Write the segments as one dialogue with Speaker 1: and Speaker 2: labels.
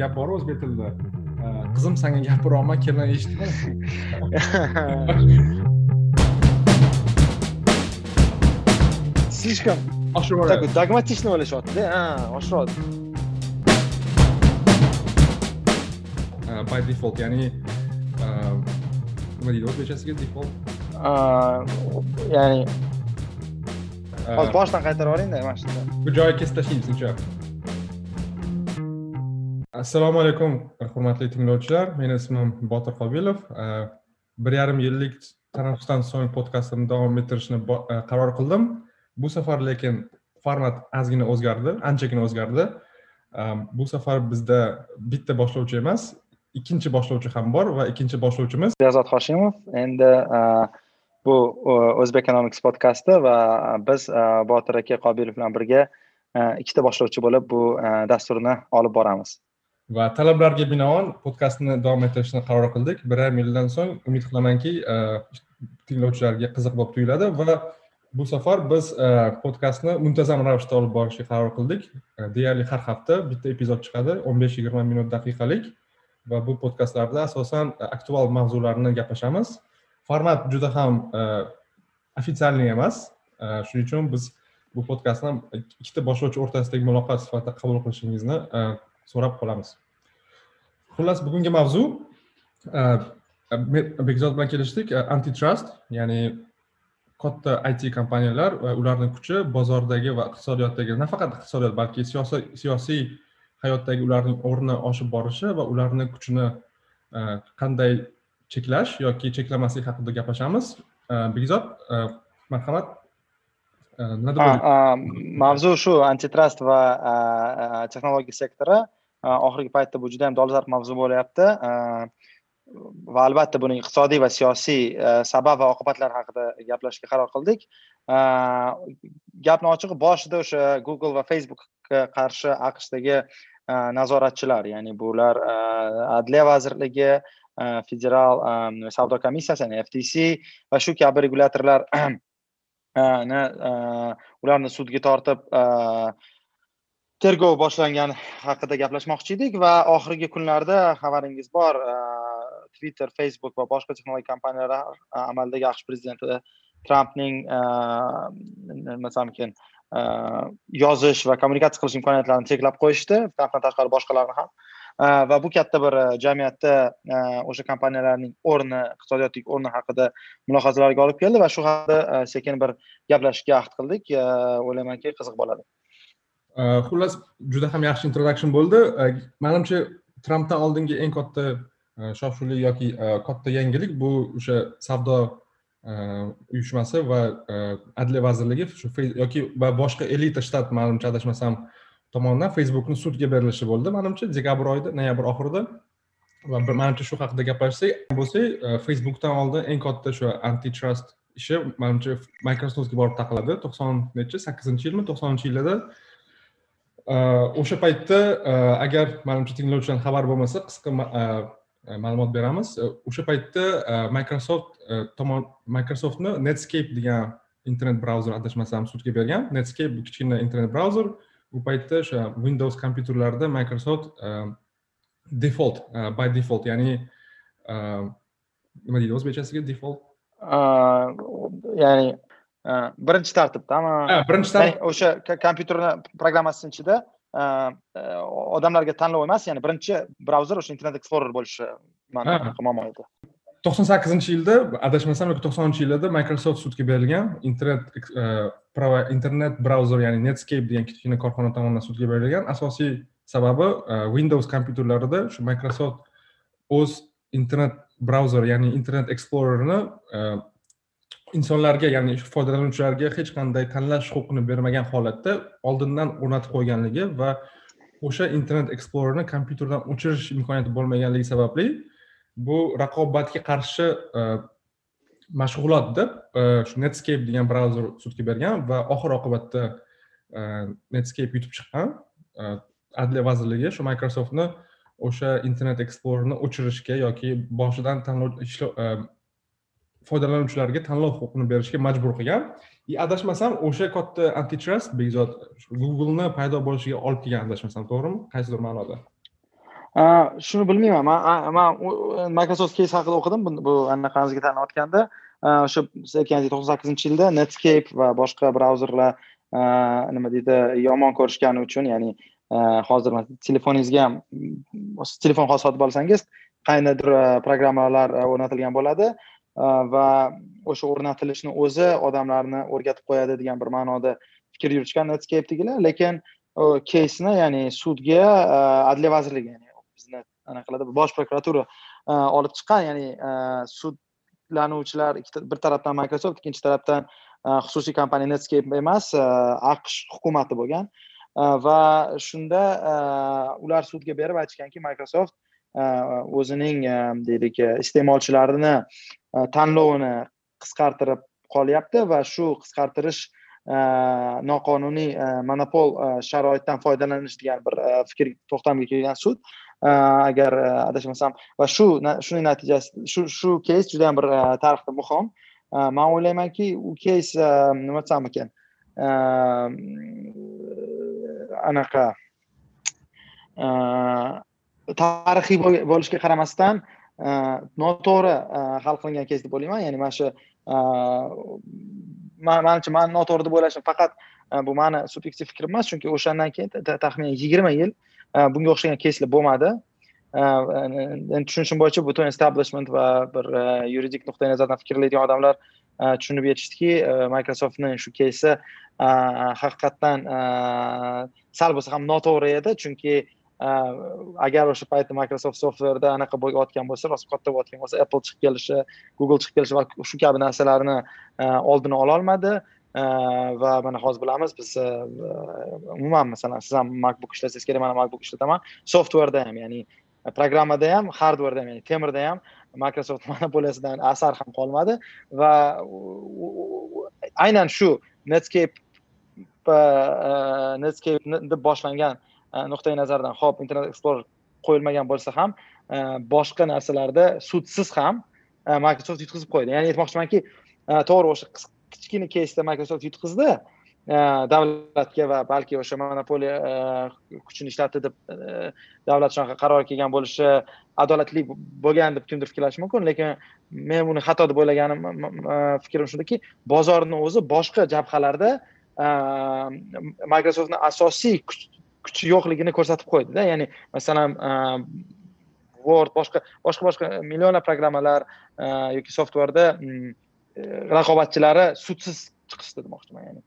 Speaker 1: gap bor o'zbek tilida qizim sanga gapiryapman kelin eshitma
Speaker 2: слишком такой dogmatичный o'ylashyaptida. Ha oshiryapti
Speaker 1: by default ya'ni nima deydi o'zbekchasiga default.
Speaker 2: Ya'ni hozir boshdan qaytarib yuboringda mana shunda.
Speaker 1: Bu joyi kesib tashlaymiz sizningcha assalomu alaykum hurmatli tinglovchilar. Meni ismim botir qobilov. Bir yarim yillik tanaffusdan so'ng podkastimni davom ettirishni e, qaror qildim. Bu safar lekin format ozgina o'zgardi anchagina o'zgardi. Bu safar bizda bitta boshlovchi emas ikkinchi boshlovchi ham bor va ikkinchi boshlovchimiz
Speaker 2: behzod hoshimov. Endi e, bu e, o'zbek economics podkasti va biz botir aka qobilov bilan birga ikkita boshlovchi bo'lib bu dasturni olib boramiz.
Speaker 1: Va talablarga binoan podkastni davom ettirishni qaror qildik. Bir yarim yildan so'ng umid qilamanki e, tinglovchilarga qiziq bo'lib tuyuladi va bu safar biz e, podkastni muntazam ravishda olib borishga qaror qildik. E, deyarli har hafta bitta epizod chiqadi o'n besh yigirma minut daqiqalik va bu podkastlarda asosan aktual mavzularni gaplashamiz. Format juda ham ofitsialniy emas. Shuning uchun biz bu podkastni ikkita boshlovchi o'rtasidagi muloqot sifatida qabul qilishingizni so'rab qolamiz. Xullas bugungi mavzu e, e, bekzod bilan kelishdik. E, antitrust ya'ni katta it kompaniyalar va ularni kuchi bozordagi va iqtisodiyotdagi nafaqat iqtisodiyot balki siyosiy siyosiy hayotdagi ularning o'rni oshib borishi va ularni kuchini qanday cheklash yoki cheklamaslik haqida gaplashamiz. Bekzod marhamat.
Speaker 2: Mavzu shu antitrust va texnologiya sektori oxirgi paytda bu juda yam dolzarb mavzu bo'lyapti. Va albatta buning iqtisodiy va siyosiy sabab va oqibatlari haqida gaplashishga qaror qildik. Gapni ochig'i boshida o'sha google va facebookga qarshi aqshdagi nazoratchilar ya'ni bular adliya vazirligi federal savdo komissiyasi ya'ni ftc va shu kabi regulyatorlar E, ularni sudga tortib e, tergov boshlangani haqida gaplashmoqchi edik va oxirgi kunlarda xabaringiz bor e, twitter facebook va boshqa texnologik kompaniyalar amaldagi aqsh prezidenti trampning nima yozish va kommunikatsiya qilish imkoniyatlarini cheklab qo'yishdi. Trampdan tashqari boshqalarni ham va bu katta bir jamiyatda o'sha kompaniyalarning o'rni iqtisodiyotdagi o'rni haqida mulohazalarga olib keldi va shu haqida э, sekin bir gaplashishga ahd qildik. Э, o'ylaymanki qiziq bo'ladi.
Speaker 1: Э, xullas juda ham yaxshi introduction bo'ldi. Manimcha trampdan oldingi eng katta shov shuvli yoki katta yangilik bu o'sha savdo uyushmasi va adliya vazirligi shu yoki va boshqa elita shtat manimcha adashmasam tomonidan facebookni sudga berilishi bo'ldi. Manimcha dekabr oyida noyabr oxirida. Va manimcha shu haqida gaplashsak bo'lsak e, facebookdan oldin eng katta shu antitrust ishi manimcha microsoftga borib taqaladi. To'qson nechi sakkizinchi yilmi to'qsoninchi yillarda e, o'sha paytda e, agar manimcha tinglovchilar xabar bo'lmasa qisqa ma'lumot beramiz. O'sha paytda microsoft tomon microsoftni netscape degan internet brauzer adashmasam sudga bergan. Netscape bu kichkina internet brauzer u paytda o'sha windows kompyuterlarida microsoft um, default uh, by default ya'ni nima deydi o'zbekchasiga default?
Speaker 2: Ya'ni birinchi tartibdami
Speaker 1: birinchi tartib
Speaker 2: o'sha kompyuterni programmasini ichida odamlarga tanlov emas ya'ni birinchi brauzer o'sha internet explorer bo'lishi man edi
Speaker 1: to'qson sakkizinchi yilda adashmasam yoki to'qsoninchi yillarda microsoft sudga berilgan internet e, internet brauzer ya'ni netscape degan kichkina korxona tomonidan sudga berilgan. Asosiy sababi e, windows kompyuterlarida shu microsoft o'z internet brauzer ya'ni internet explorerni e, insonlarga ya'ni foydalanuvchilarga hech qanday tanlash huquqini bermagan holatda oldindan o'rnatib qo'yganligi va o'sha internet explorerni kompyuterdan o'chirish imkoniyati bo'lmaganligi sababli bu raqobatga qarshi e, mashg'ulot deb e, shu netscape degan brauzer sudga bergan va oxir oqibatda e, netscape yutib chiqqan adliya vazirligi shu microsoftni o'sha internet explorerni o'chirishga yoki boshidan tanlov foydalanuvchilarga tanlov huquqini berishga majbur qilgan. И adashmasam o'sha katta antitrust bekzod googleni paydo bo'lishiga olib kelgan adashmasam to'g'rimi? Qaysidir ma'noda.
Speaker 2: Shuni bilmayman. Man man microsoft case haqida o'qidim bu anaqangizga tanlayotganda o'sha siz aytganingizdek to'qson sakkizinchi yilda netscape va boshqa brauzerlar nima deydi yomon ko'rishgani uchun ya'ni hozir telefoningizga ham telefon hozir sotib olsangiz qandaydir programmalar o'rnatilgan bo'ladi. Va o'sha o'rnatilishni o'zi odamlarni o'rgatib qo'yadi degan bir ma'noda fikr yuritishgan netscapedagilar lekin keysni ya'ni sudga adliya vazirligi ya'ni bizni anaqa qiladi bosh prokuratura e, olib chiqqan ya'ni e, sudlanuvchilar bir tarafdan microsoft ikkinchi tarafdan e, xususiy kompaniya netscape emas aqsh hukumati bo'lgan. Va shunda ular sudga berib aytishganki microsoft o'zining deylik iste'molchilarini tanlovini qisqartirib qolyapti va shu qisqartirish Э, noqonuniy э, monopol э, sharoitdan foydalanish degan bir fikr to'xtamga kelgan sud. Agar adashmasam va shu shuning natijasida shu shu keys juda yam bir tarixda muhim. Man o'ylaymanki u keys nima desam ekan e, anaqa e, tarixiy bo'lishiga qaramasdan e, noto'g'ri hal qilingan keys deb o'ylayman. Ya'ni mana shu manimcha man noto'g'ri deb o'ylashim faqat e, bu mani subyektiv fikrim emas chunki o'shandan keyin taxminan yigirma yil e, bunga o'xshagan keyslar bo'lmadi. E, tushunishim bo'yicha butun establishment va bir yuridik nuqtai nazardan fikrlaydigan odamlar tushunib yetishdiki microsoftni shu keysi haqiqatdan sal bo'lsa ham noto'g'ri edi. Chunki Э, agar o'sha paytda microsoft softverda anaqa bo'layotgan bo'lsa rost katta bo'layotgan bo'lsa apple chiqib kelishi google chiqib kelishi va shu kabi narsalarni e, oldini ololmadi. E, va mana hozir bilamiz biz e, umuman masalan siz ham macbook ishlasangiz kerak man ham macbook ishlataman. Softverda ham ya'ni programmada ham hardverda ham ya'ni temirda ham microsoft monopoliyasidan asar ham qolmadi. Va aynan shu netscape netscape deb boshlangan Э, nuqtai nazardan hop internet explorer qo'yilmagan bo'lsa ham e, boshqa narsalarda sudsiz ham e, microsoft yutqizib qo'ydi. Ya'ni aytmoqchimanki e, to'g'ri o'sha kichkina keysda microsoft yutqizdi davlatga va balki o'sha monopoliya kuchini ishlatdi deb davlat shunaqa qaror kelgan bo'lishi adolatli bo'lgan deb kimdir fikrlashi mumkin. Lekin men buni xato deb o'ylaganim fikrim shundaki bozorni o'zi boshqa jabhalarda microsoftni asosiy kuchi yo'qligini ko'rsatib qo'ydida ya'ni masalan e, word boshqa boshqa boshqa millionlab programmalar e, yoki softverda mm, e, raqobatchilari sudsiz chiqishdi demoqchiman ya'ni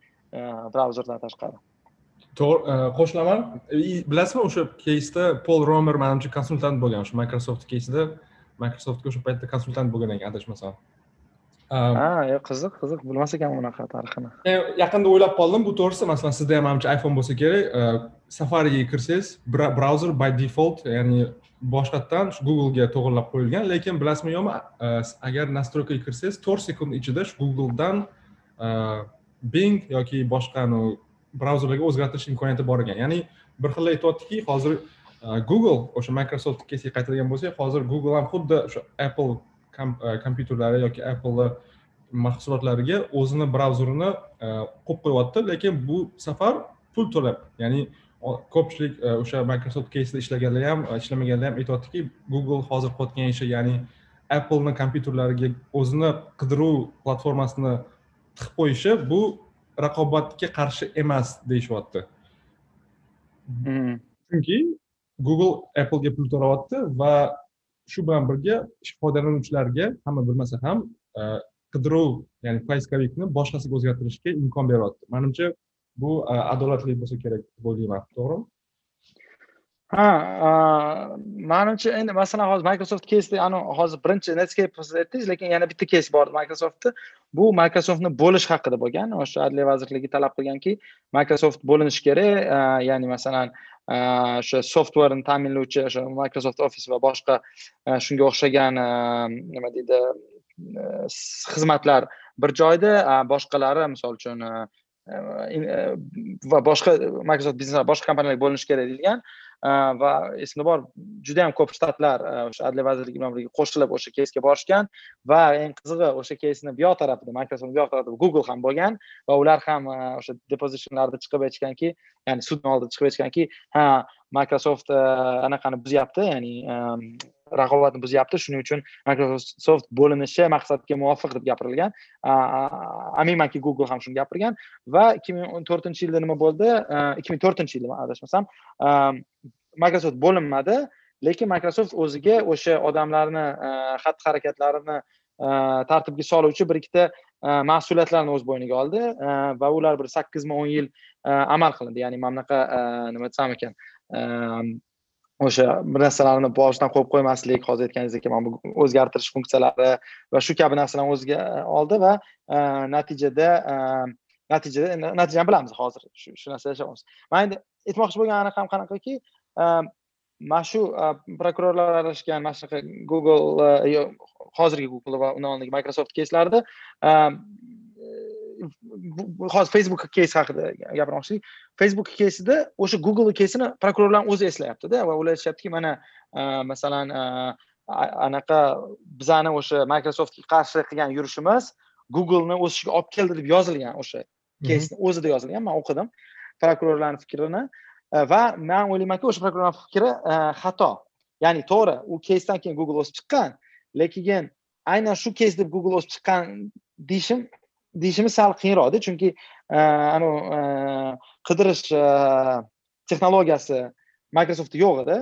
Speaker 2: brauzerdan tashqari.
Speaker 1: To'g'ri qo'shilaman. Bilasizmi o'sha keysda pol romer manimcha konsultant bo'lgan o'sha microsoft keysida microsoftga o'sha paytda konsultant bo'lgan ekan adashmasam.
Speaker 2: Ha yo'q qiziq qiziq. Bilmas ekanman unaqa tarixini.
Speaker 1: Yaqinda o'ylab qoldim. Bu to'g'risi masalan sizda ham manimcha iphone bo'lsa kerak. E, safariga kirsangiz brauzer by default ya'ni boshqatdan shu googlega to'g'irlab qo'yilgan. Lekin bilasizmi yo'qmi agar настройкаga kirsangiz to'rt sekund ichida shu googledan bing yoki boshqa brauzerlarga o'zgartirish imkoniyati bor ekan. Ya'ni bir xil aytyaptiki hozir google o'sha microsoft kesiga qaytadigan bo'lsak hozir google ham xuddi o'sha apple kompyuterlari yoki apple mahsulotlariga o'zini brauzerini qo'yib qo'yyapti lekin bu safar pul to'lab ya'ni ko'pchilik e, o'sha microsoft keysda ishlaganlar ham e, ishlamaganlar ham aytyaptiki google hozir qilayotgan ishi ya'ni appleni kompyuterlariga o'zini qidiruv platformasini tiqib qo'yishi bu raqobatga qarshi emas deyishyapti hmm. chunki google applega pul to'layapti va shu bilan birga foydalanuvchilarga hamma bilmasa ham e, qidiruv ya'ni poiskovikni boshqasiga o'zgartirishga imkon beryapti. Manimcha bu e, adolatli bo'lsa kerak deb o'ylayman to'g'rimi?
Speaker 2: Ha e, manimcha endi masalan hozir microsoft keysda ani hozir birinchi netscape aytdingiz lekin yana bitta kes bor microsoftni bu microsoftni bo'lish haqida bo'lgan o'sha adliya vazirligi talab qilganki microsoft bo'linishi kerak ya'ni masalan Э, o'sha softverni ta'minlovchi o'sha microsoft office va boshqa e, shunga o'xshagan e, nima deydi e, xizmatlar bir joyda boshqalari misol uchun va boshqa microsoft biznes boshqa kompaniyalarga bo'linishi kerak deyilgan. Va esimda bor juda yam ko'p shtatlar o'sha adliya vazirligi bilan birga qo'shilib o'sha keysga borishgan va eng qizig'i o'sha keysni bu yoq tarafida microsoft bu yoq tarafida google ham bo'lgan va ular ham o'sha depositionlarda chiqib aytishganki ya'ni sudni oldida chiqib aytishganki ha microsoft anaqani buzyapti ya'ni raqobatni buzyapti. Shuning uchun microsoft bo'linishi maqsadga muvofiq deb gapirilgan. Aminmanki google ham shuni gapirgan. Va ikki ming o'n to'rtinchi yilda nima bo'ldi? Ikki ming to'rtinchi yilda adashmasam microsoft bo'linmadi. Lekin microsoft o'ziga o'sha odamlarni xatti harakatlarini tartibga soluvchi bir ikkita mas'uliyatlarni o'z bo'yniga oldi va ular bir sakkizmi o'n yil amal qilindi. Ya'ni mana bunaqa nima desam ekan o'sha bir narsalarni boshidan qo'yib qo'ymaslik hozir aytganingizdek mana bu o'zgartirish funksiyalari va shu kabi narsalarni o'ziga e, oldi va e, natijada e, natijada natijani bilamiz hozir shu narsada narsa yashayapmiz man endi aytmoqchi bo'lganim ham qanaqaki mana shu prokurorlar aralashgan mana shunaqa google hozirgi google va undan oldingi microsoft keyslarida hozir facebook keys haqida gapirmoqchidik facebook keysida o'sha google keysini prokurorlarni o'zi eslayaptida va ular aytishyaptiki mana masalan anaqa bizani o'sha microsoftga qarshi qilgan yurishimiz googleni o'sishiga olib keldi deb yozilgan o'sha keysni o'zida yozilgan. Man o'qidim prokurorlarni fikrini va man o'ylaymanki o'sha prokurorlarni fikri xato. Ya'ni to'g'ri u keysdan keyin google o'sib chiqqan lekin aynan shu keys deb google o'sib chiqqan deyishim deyishimiz sal qiyinroqda chunki e, anavi e, qidirish e, texnologiyasi microsoftda yo'q edi.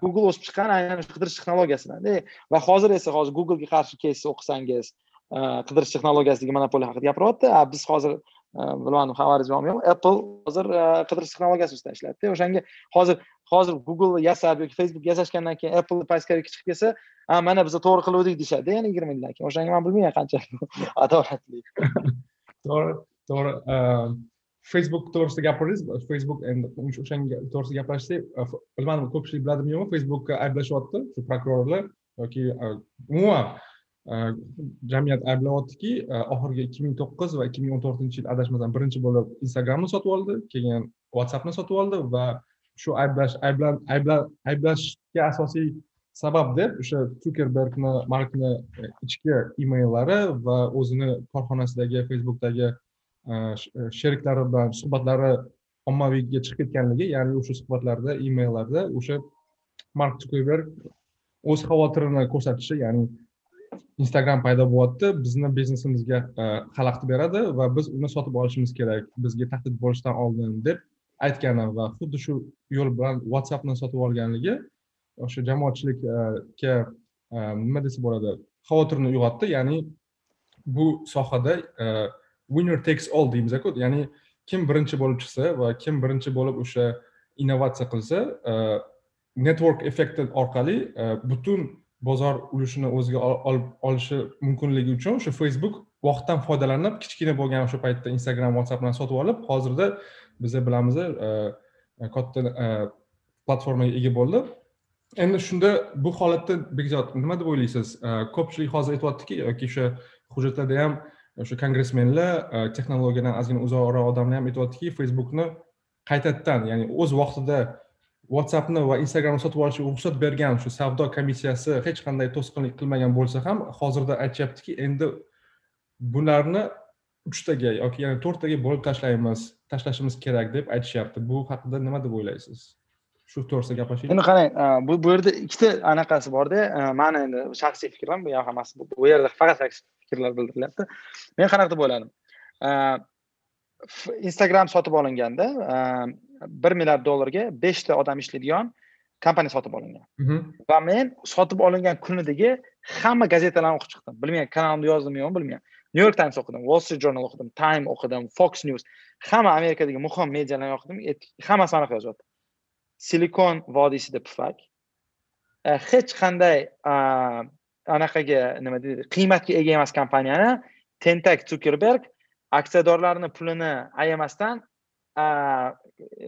Speaker 2: Google o'sib chiqqan aynan shu qidirish texnologiyasidan. Va hozir esa hozir googlega qarshi kes o'qisangiz qidirish texnologiyasidagi monopoliya haqida gapiryapti. Biz hozir bilmadim xabaringiz bormi yo'qmi? Apple hozir qidirish texnologiyasi ustida ishlayapti. O'shanga hozir hozir google yasab yoki facebook yasashgandan keyin apple pastga chiqib kelsa mana biz to'g'ri qiluvdik deyishadida yana yigirma yildan keyin. O'shanga man bilmayman qanchalik adolatli.
Speaker 1: To'g'ri to'g'ri ehm, facebook to'g'risida gapirdingiz facebook endi o'shanga to'g'risida gaplashsak e, bilmadim ko'pchilik biladimi yo'qmi? Facebookka ayblashyapti shu prokurorlar yoki e, umuman e, jamiyat ayblayaptiki oxirgi ikki ming to'qqiz va ikki ming o'n to'rtinchi yil adashmasam birinchi bo'lib instagramni sotib oldi keyin whatsappni sotib oldi va shu ayblash ayblashga asosiy sabab deb o'sha sukerbergni markni e, ichki emaillari va o'zini korxonasidagi facebookdagi e, e, sheriklari bilan suhbatlari ommaviyga chiqib ketganligi ya'ni o'sha suhbatlarda emaillarda o'sha mark sukerberg o'z xavotirini ko'rsatishi ya'ni instagram paydo bo'lyapti bizni biznesimizga xalaqit beradi va biz uni sotib olishimiz kerak bizga tahdid bo'lishidan oldin deb aytgani va xuddi shu yo'l bilan whatsappni sotib olganligi o'sha jamoatchilikka e, nima desa bo'ladi xavotirni uyg'otdi. Ya'ni bu sohada e, winner takes all deymizku ya'ni kim birinchi bo'lib chiqsa va kim birinchi bo'lib o'sha innovatsiya qilsa e, network effekti orqali butun bozor ulushini o'ziga olib olishi mumkinligi uchun o'sha facebook vaqtdan foydalanib kichkina bo'lgan o'sha paytda instagram whatsappni sotib olib hozirda biza bilamiz e, e, katta e, platformaga ega bo'ldi. Endi shunda bu holatda bekzod nima deb o'ylaysiz? Ko'pchilik hozir aytyaptiki yoki o'sha hujjatlarda ham o'sha kongressmenlar texnologiyadan ozgina uzoqroq odamlar ham aytyaptiki facebookni qaytadan ya'ni o'z vaqtida whatsappni va instagramni sotib olishga ruxsat bergan shu savdo komissiyasi hech qanday to'sqinlik qilmagan bo'lsa ham hozirda aytishyaptiki endi bularni uchtaga yoki yana to'rttaga bo'lib tashlaymiz tashlashimiz kerak deb aytishyapti. Bu haqida nima deb o'ylaysiz? Shu to'g'risida gaplashaylik
Speaker 2: endi qarang bu bu yerda ikkita anaqasi borda mani endi shaxsiy fikrim bu ham hammasi bu yerda faqat fikrlar bildirilyapti. Men qanaqa deb o'yladim? Instagram sotib olinganda bir milliard dollarga beshta odam ishlaydigan kompaniya sotib olingan.
Speaker 1: Mhm.
Speaker 2: va men sotib olingan kunidagi hamma gazetalarni o'qib chiqdim. Bilmayman kanalimda yozdimmi yo'qmi bilmayman new york times o'qidim wall street journal o'qidim time o'qidim fox news hamma amerikadagi muhim medialarni o'qidim. Hammasi anaqa yozyapti silikon vodiysida pufak. E, hech qanday anaqaga nima deydi qiymatga ega emas kompaniyani tentak zukerberg aksiyadorlarni pulini ayamasdan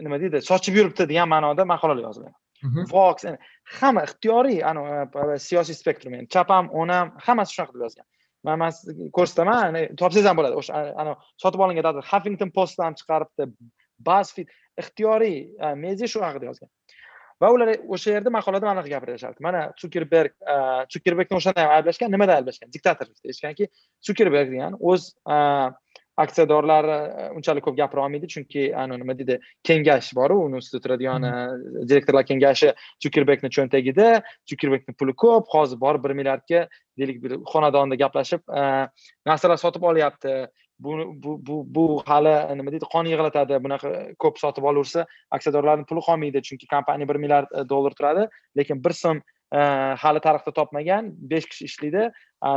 Speaker 2: nima deydi sochib yuribdi degan ma'noda maqolalar yozilgan fox hamma ixtiyoriy siyosiy spektrum yani chap ham o'ng ham hammasi shunaqa deb yozgan man man sizga ko'rsataman topsangiz ham bo'ladi. O'sha sotib olingan tadbir huffington post ham chiqaribdi buzzfeed ixtiyoriy media shu haqida yozgan. Va ular o'sha yerda maqolada mana bunaqa gapirishardi mana sukerberg sukerbergni o'shanda ham ayblashgan nimada ayblashgan? Diktatorlikda aytishganki sukerberg degan o'z aksiyadorlari unchalik ko'p gapira olmaydi chunki nima deydi kengash boru uni ustida turadigan direktorlar kengashi sukerbergni cho'ntagida sukerbergni puli ko'p hozir borib bir milliardga deylik bir xonadonda gaplashib narsalar sotib olyapti. Bu bu bu bu hali nima deydi qon yig'latadi bunaqa ko'p sotib olaversa aksiyadorlarni puli qolmaydi chunki kompaniya bir milliard dollar turadi lekin bir so'm hali tarixda topmagan besh kishi ishlaydi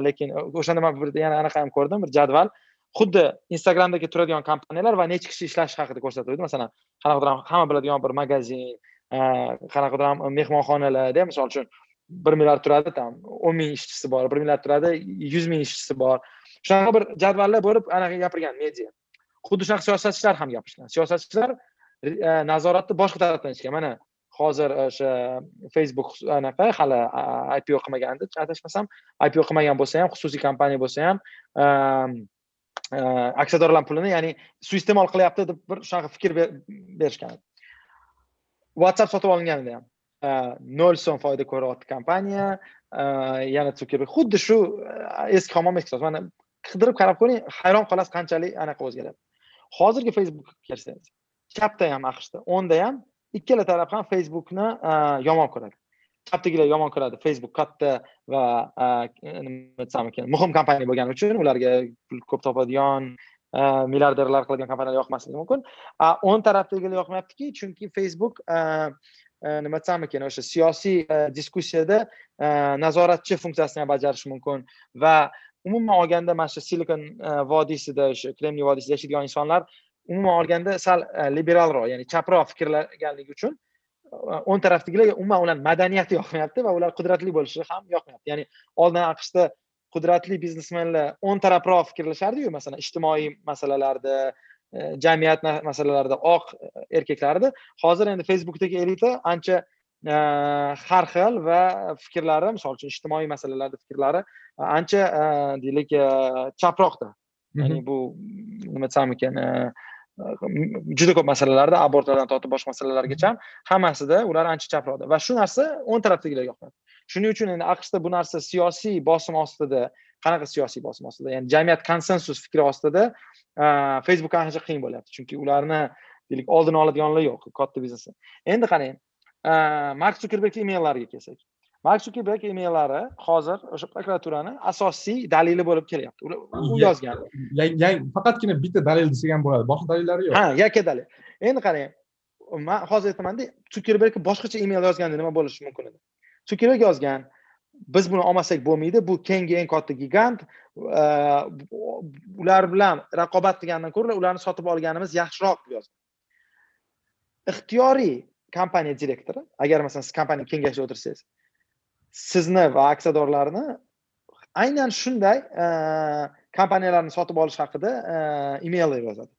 Speaker 2: lekin o'shanda man bir yana anaqa ham ko'rdim bir jadval xuddi instagramdagi turadigan kompaniyalar va necha kishi ishlashi haqida ko'rsatuvdi. Masalan qanaqadir hamma biladigan bir magazin e, qanaqadir mehmonxonalarda misol uchun bir milliard turadi там o'n ming ishchisi bor bir milliard turadi yuz ming ishchisi bor. Shunaqa bir jadvallar bo'lib anaqa gapirgan media. Xuddi shunaqa siyosatchilar ham gapirishgan. Siyosatchilar e, nazoratni boshqa tarafdan ishgan mana hozir e, o'sha facebook anaqa hali ipo qilmagandi. Adashmasam ipo qilmagan bo'lsa ham xususiy kompaniya bo'lsa ham aksiyadorlar pulini ya'ni suiiste'mol qilyapti deb bir shunaqa fikr berishgan whatsapp sotib olinganida ham nol so'm foyda ko'ryapti kompaniya э, yana sukerberg xuddi shu э, eski hamon eski so'z. Mana qidirib qarab ko'ring hayron qolasiz qanchalik anaqa o'zgaryapti hozirgi facebookka kelsangiz chapda ham aqshda o'nda ham ikkala taraf ham facebookni e, yomon ko'radi. Kattagilar yomon ko'radi. Facebook katta va nima desam ekan muhim kompaniya bo'lgani uchun ularga pul ko'p topadigan milliarderlar qiladigan kompaniyalar yoqmasligi mumkin. O'ng tarafdagilar yoqmayaptiki chunki facebook nima desam ekan o'sha siyosiy diskussiyada nazoratchi funksiyasini ham bajarishi mumkin va umuman olganda mana shu silikon vodiysida o'sha kremniy vodiysida yashaydigan insonlar umuman olganda sal liberalroq ya'ni chaproq fikrlaganligi uchun o'ng tarafdagilarga umuman ularni madaniyati yoqmayapti va ular qudratli bo'lishi ham yoqmayapti. Ya'ni oldin aqshda qudratli biznesmenlar o'ng tarafroq fikrlashardiyu masalan ijtimoiy masalalarda e, jamiyat masalalarida oq erkaklar edi hozir endi facebookdagi elita ancha e, har xil va fikrlari misol uchun ijtimoiy masalalarda fikrlari ancha e, deylik chaproqda. Ya'ni bu nima desam ekan juda ko'p masalalarda abortlardan tortib boshqa masalalargacha hammasida ular ancha chaproqda va shu narsa o'ng tarafdagilarga yoqmadi shuning uchun endi aqshda bu narsa siyosiy bosim ostida qanaqa siyosiy bosim ostida? Ya'ni jamiyat konsensus fikri ostida facebook ancha qiyin bo'lyapti. Chunki ularni deylik oldini oladiganlar yo'q katta biznesni endi qarang mark zukerberg emaillariga kelsak. Mark zukerberg emaillari hozir o'sha prokuraturani asosiy dalili bo'lib kelyapti. U yozgan
Speaker 1: faqatgina bitta dalil desak ham bo'ladi. Boshqa dalillari yo'q.
Speaker 2: Ha yakka dalil. Endi qarang man hozir aytamanda zukerberg boshqacha email yozganda nima bo'lishi mumkin edi? Zukerberg yozgan biz buni olmasak bo'lmaydi bu keyingi eng katta gigant ular bilan raqobat qilgandan ko'ra ularni sotib olganimiz yaxshiroq deb yozgan ixtiyoriy kompaniya direktori agar masalan siz kompaniya kengashida o'tirsangiz sizni va aksiyadorlarni aynan shunday e, kompaniyalarni sotib olish haqida e, email emaillar yozadi.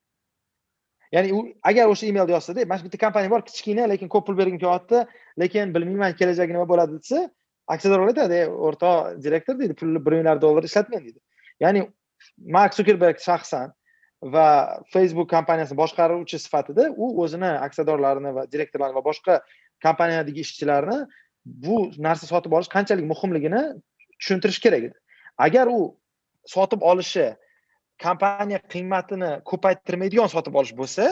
Speaker 2: Ya'ni u agar o'sha emailda yozsada mana shu bitta kompaniya bor kichkina lekin ko'p pul bergim kelyapti lekin bilmayman kelajagi nima bo'ladi desa aksiyadorlar aytadi o'rtoq direktor deydi pulni bir milliard dollar ishlatmang deydi. Ya'ni mark sukerberg shaxsan va facebook kompaniyasini boshqaruvchi sifatida u o'zini aksiyadorlarini va direktorlarni va boshqa kompaniyadagi ishchilarni bu narsa sotib olish qanchalik muhimligini tushuntirish kerak edi. Agar u sotib olishi kompaniya qiymatini ko'paytirmaydigan sotib olish bo'lsa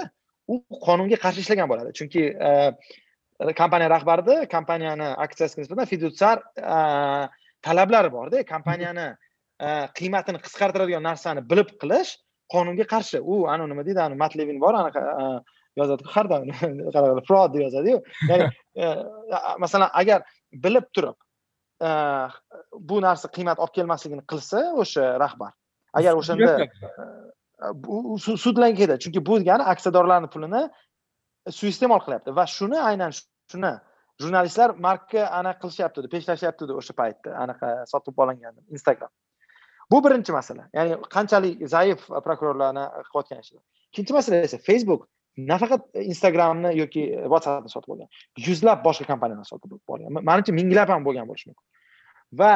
Speaker 2: u qonunga qarshi ishlagan bo'ladi. Chunki e, kompaniya rahbarida kompaniyani aksiyasiga nisbatan fidutsiar e, talablari borda. Kompaniyani e, qiymatini qisqartiradigan narsani bilib qilish qonunga qarshi. U anavi nima deydi matlevin bor anaqa yozadi. Har doim fraud deb yozadiyu. Ya'ni e, masalan agar bilib turib e, bu narsa qiymat olib kelmasligini qilsa o'sha rahbar. Agar o'shanda e, sudlangan ketadi chunki bu degani aksiyadorlarni pulini suiiste'mol qilyapti. Va shuni aynan shuni jurnalistlar markka anaqa qilishyapti peshlashyapti o'sha paytda anaqa sotib olinganda instagram. Bu birinchi masala. Ya'ni qanchalik zaif prokurorlarni qilayotgan ishidir ikkinchi masala esa facebook nafaqat instagramni yoki e, whatsappni sotib olgan. Yuzlab boshqa kompaniyalarni sotib olgan manimcha minglab ham bo'lgan bo'lishi mumkin. Va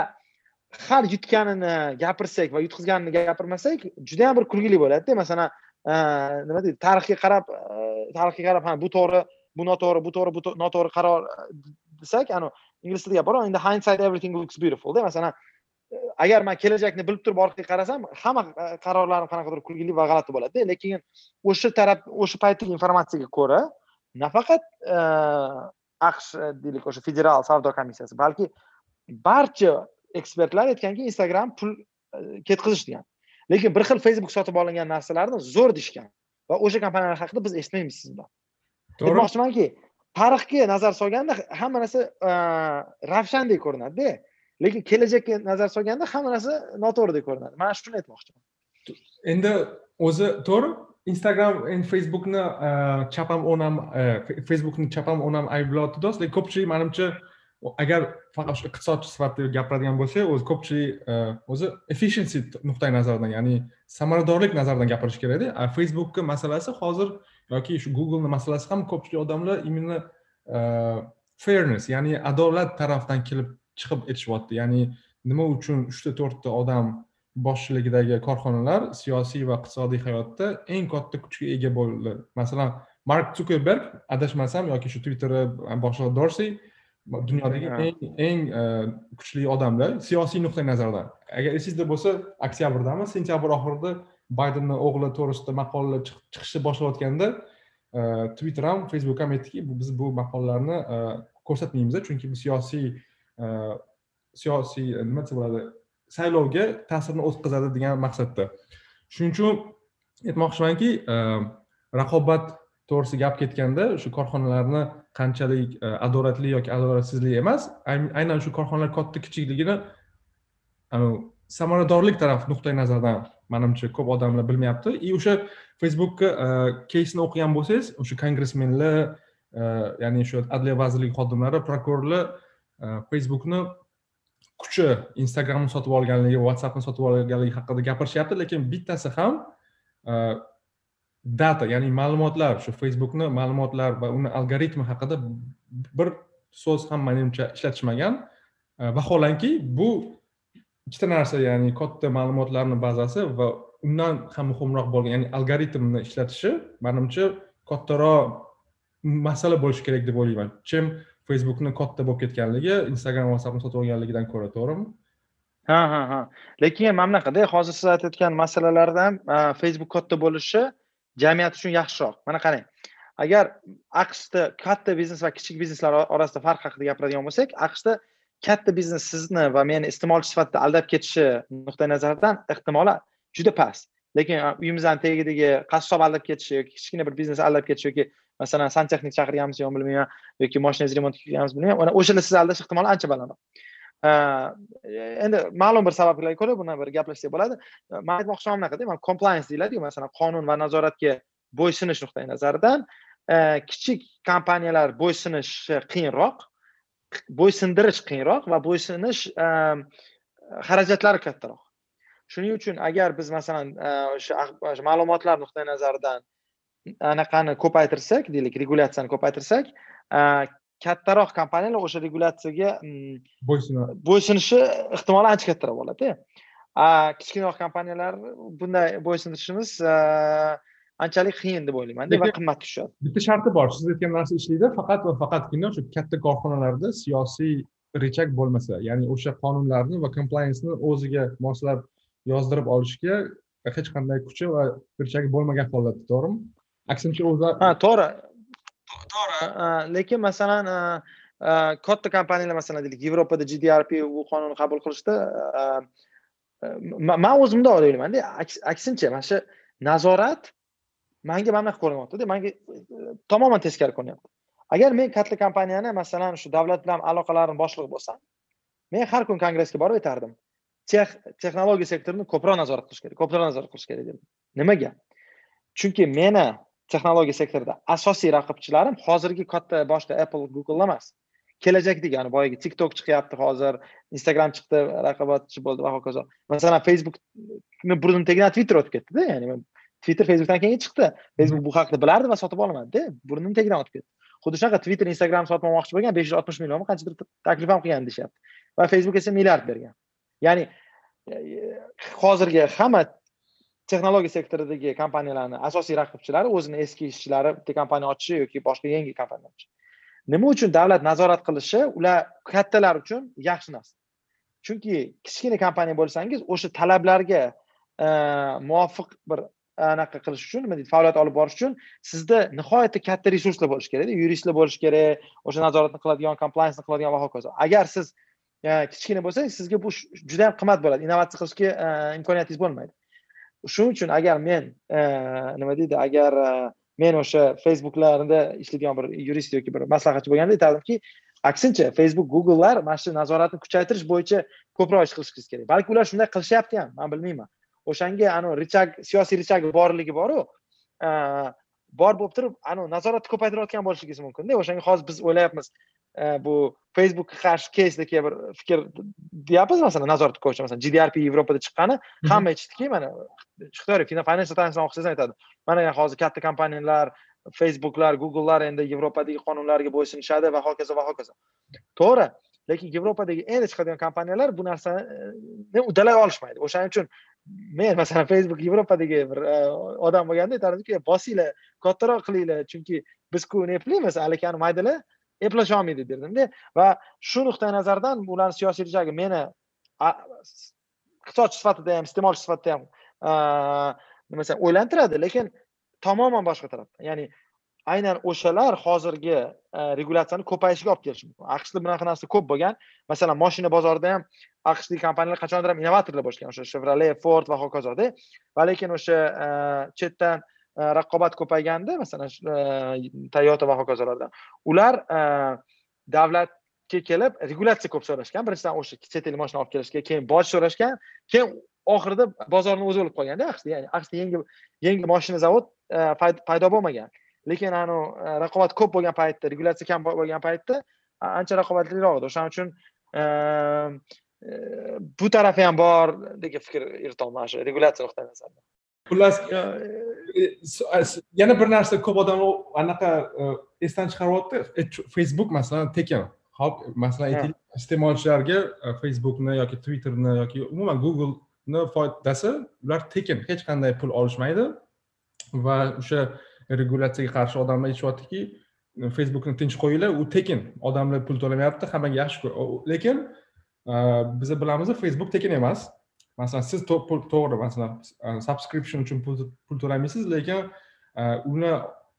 Speaker 2: har yutganini gapirsak va yutqizganini gapirmasak juda yam bir kulgili bo'ladida. Masalan e, nima deydi tarixga qarab e, tarixga qarab ha bu to'g'ri bu noto'g'ri bu to'g'ri bu noto'g'ri qaror desak anavi ingliz tilida gap bor endi hindsight everything looks beautiful da. Masalan agar man kelajakni bilib turib orqaga qarasam hamma qarorlarim qanaqadir kulgili va g'alati bo'ladida lekin o'sha taraf o'sha paytdagi informatsiyaga ko'ra nafaqat aqsh deylik o'sha federal savdo komissiyasi balki barcha ekspertlar aytganki instagram pul ketqizish degan. Lekin bir xil facebook sotib olingan narsalarni zo'r deyishgan va o'sha kompaniyalar haqida biz eshitmaymiz siz bilan. Aytmoqchimanki tarixga nazar solganda hamma narsa ravshandek ko'rinadida lekin kelajakka nazar solganda hamma narsa noto'g'ridek ko'rinadi. Man shuni aytmoqchiman.
Speaker 1: Endi o'zi to'g'ri. Instagram endi e, e, facebookni chapam onam o'ng ham facebookni chapam onam o'ng ham ayblayapti do'st. Lekin ko'pchilik manimcha agar faqat shu iqtisodchi sifatida gapiradigan bo'lsak o'zi ko'pchilik e, o'zi efficiency nuqtai nazaridan ya'ni samaradorlik nazaridan gapirish kerakda facebookni masalasi hozir yoki shu googleni masalasi ham ko'pchilik odamlar именно fairness ya'ni adolat tarafdan kelib chiqib aytishyapti ya'ni nima uchun uchta to'rtta odam boshchiligidagi korxonalar siyosiy va iqtisodiy hayotda eng katta kuchga ega bo'ldi? Masalan mark sukerberg adashmasam yoki shu twitteri boshlig'i dorsi dunyodagi eng eng e, kuchli odamlar siyosiy nuqtai nazardan. Agar esingizda bo'lsa oktябрдami sentyabr oxirida baydenni o'g'li to'g'risida maqolalar chiqishni boshlayotganda e, twitter ham facebook ham aytdiki biz bu maqolalarni e, ko'rsatmaymiz chunki bu siyosiy Э, siyosiy nima desa bo'ladi saylovga ta'sirini o'tkazadi degan maqsadda. Shuning uchun aytmoqchimanki e, raqobat to'g'risida gap ketganda shu korxonalarni qanchalik e, adolatli yoki adolatsizlik emas aynan shu korxonalar katta kichikligini samaradorlik taraf nuqtai nazaridan manimcha ko'p odamlar bilmayapti. И o'sha facebookka keysni o'qigan bo'lsangiz o'sha kongressmenlar e, ya'ni shu adliya vazirligi xodimlari prokurorlar facebookni kuchi instagramni sotib olganligi whatsappni sotib olganligi haqida gapirishyapti lekin bittasi ham data ya'ni ma'lumotlar shu facebookni ma'lumotlar va uni algoritmi haqida bir so'z ham manimcha ishlatishmagan vaholanki bu ikkita narsa ya'ni katta ma'lumotlarni bazasi va undan ham muhimroq bo'lgan ya'ni algoritmni ishlatishi manimcha kattaroq masala bo'lishi kerak deb o'ylayman chem facebookni katta bo'lib ketganligi instagram whatsappni sotib olganligidan ko'ra to'g'rimi?
Speaker 2: Ha ha ha. Lekin mana bunaqada hozir siz aytayotgan masalalarda facebook katta bo'lishi jamiyat uchun yaxshiroq. Mana qarang agar aqshda katta biznes va kichik bizneslar orasida farq haqida gapiradigan bo'lsak aqshda katta biznes sizni va meni iste'molchi sifatida aldab ketishi nuqtai nazaridan ehtimoli juda past. Lekin uyimizni tagidagi qassob aldab ketishi yoki kichkina bir biznes aldab ketishi yoki masalan santexnik chaqirganmiz yo'qmi bilmayman yoki moshinangizni remontga kelganmiz bilmayman. O'shanda sizni aldash ehtimoli ancha balandroq. Endi ma'lum bir sabablarga ko'ra buni bir gaplashsak bo'ladi. Man aytmoqchim bunaqada mana compliance deyiladiku masalan qonun va nazoratga bo'ysunish nuqtai nazaridan e, kichik kompaniyalar bo'ysunishi qiyinroq bo'ysundirish qiyinroq va bo'ysunish e, xarajatlari kattaroq. Shuning uchun agar biz masalan e, o'sha ma'lumotlar nuqtai nazaridan anaqani ko'paytirsak deylik regulyatsiyani ko'paytirsak kattaroq kompaniyalar o'sha regulyatsiyaga mm, bo'ysunadi. bo'ysunishi ehtimoli ancha kattaroq bo'ladida. Kichkinaroq kompaniyalar bunday bo'ysunishimiz anchalik qiyin deb o'ylaymanda va qimmat tushadi
Speaker 1: bitta sharti bor siz aytgan narsa ishlaydi faqat va faqatgina o'sha katta korxonalarda siyosiy rechak bo'lmasa ya'ni o'sha qonunlarni va complianceni o'ziga moslab yozdirib olishga hech qanday kuchi va richagi bo'lmagan holatda to'g'rimi aksincha o'zi
Speaker 2: ha to'g'ri. To'g'ri. Lekin masalan katta kompaniyalar masalan deylik yevropada gdrp bu qonunni qabul qilishda man o'zim bundoq o'ylaymanda aksincha mana shu nazorat manga mana bunaqa ko'rinyaptida manga tamoman teskari ko'rinyapti agar men katta kompaniyani masalan shu davlat bilan aloqalarni boshlig'i bo'lsam men har kun kongressga borib aytardim. Tex texnologiya sektorini ko'proq nazorat qilish kerak ko'proq nazorat qilish kerak dedim. Nimaga? Chunki meni texnologiya sektorida asosiy raqibchilarim hozirgi katta boshqa apple google emas. Kelajakdagi ya'ni boyagi tiktok chiqyapti hozir instagram chiqdi raqobatchi bo'ldi va hokazo. Masalan facebookni burni tagidan twitter o'tib ketdida ya'ni twitter facebookdan keyin chiqdi. Facebook bu haqida bilardi va sotib olmadida burnini tagidan o'tib ketdi. Xuddi shunaqa twitter instagram sotib olmoqchi bo'lgan besh yuz oltmish millionmi qanchadir taklif ham qilgan deyishyapti. Va facebook esa milliard bergan. Ya'ni e, e, hozirgi hamma texnologiya sektoridagi kompaniyalarni asosiy raqibchilari o'zini eski ishchilari bitta kompaniya ochishi yoki boshqa yangi kompaniya ochishi. Nima uchun davlat nazorat qilishi ular kattalar uchun yaxshi narsa chunki kichkina kompaniya bo'lsangiz o'sha talablarga e, muvofiq bir anaqa qilish uchun nima deydi faoliyat olib borish uchun sizda nihoyatda katta resurslar bo'lishi kerakda yuristlar bo'lishi kerak o'sha nazoratni qiladigan komplayensni qiladigan va hokazo. Agar siz e, kichkina bo'lsangiz sizga bu juda yam qimmat bo'ladi. Innovatsiya qilishga e, imkoniyatingiz bo'lmaydi. Shuning uchun agar men e, nima deydi agar e, men o'sha facebooklarda ishlaydigan bir yurist yoki bir maslahatchi bo'lganda aytardimki aksincha facebook googlelar mana shu nazoratni kuchaytirish bo'yicha ko'proq ish qilishingiz kerak. Balki ular shunday qilishyapti ham man bilmayman. O'shanga anavi richag siyosiy richagi borligi boru e, bor bo'lib turib anavi nazoratni ko'paytirayotgan bo'lishingiz mumkinda. O'shanga hozir biz o'ylayapmiz bu facebookga qarshi keysdagi bir fikr deyapmiz masalan nazorat bo'yicha masalan gdrp yevropada chiqqani hamma eshitdiki mana xitoy financial timesdan o'qisangiz aytadi mana hozir katta kompaniyalar facebooklar googlelar endi yevropadagi qonunlarga bo'ysunishadi va hokazo va hokazo to'g'ri lekin yevropadagi endi chiqadigan kompaniyalar bu narsani uddalay olishmaydi o'shaning uchun men masalan facebook yevropadagi bir odam bo'lganda aytardimki bosinglar kattaroq qilinglar chunki bizku eplaymiz haligi maydalar eplasha olmaydi derdimda va shu nuqtai nazardan ularni siyosiy rejagi meni iqtisodchi sifatida ham iste'molchi sifatida ham nima desam o'ylantiradi. Lekin tamoman boshqa tarafdan. Ya'ni aynan o'shalar hozirgi regulyatsiyani ko'payishiga olib kelishi mumkin. Aqshda bunaqa narsa ko'p bo'lgan. Masalan moshina bozorida ham aqshlik kompaniyalar qachondir ham innovatorlar bo'lishgan. O'sha chevrolet ford va hokazoda. Va lekin o'sha chetdan raqobat ko'payganda masalan toyota va hokazolardan ular davlatga kelib regulyatsiya ko'p so'rashgan. Birinchidan o'sha chet el moshina olib kelishga keyin boj so'rashgan keyin oxirida bozorni o'zi o'lib qolganda aqshda ya'ni aqshda yangi yangi moshina zavod paydo bo'lmagan. Lekin anavi e, raqobat ko'p bo'lgan paytda regulyatsiya kam bo'lgan paytda ancha raqobatliroq edi. O'shaning uchun e, e, bu tarafi ham bor degan fikr yuritolman shu regulyatsiya nuqtai nazaridan
Speaker 1: xullas yana bir narsa ko'p odamlar anaqa esdan chiqaryapti. Facebook masalan tekin. Hop masalan aytaylik iste'molchilarga facebookni yoki twitterni yoki umuman googleni foydasi ular tekin hech qanday pul olishmaydi. Va o'sha regulyatsiyaga qarshi odamlar aytishyaptiki facebookni tinch qo'yinglar u tekin. Odamlar pul to'lamayapti hammaga yaxshi lekin biz bilamiz facebook tekin emas masalan siz to'g'ri masalan subscription uchun pul to'lamaysiz lekin uni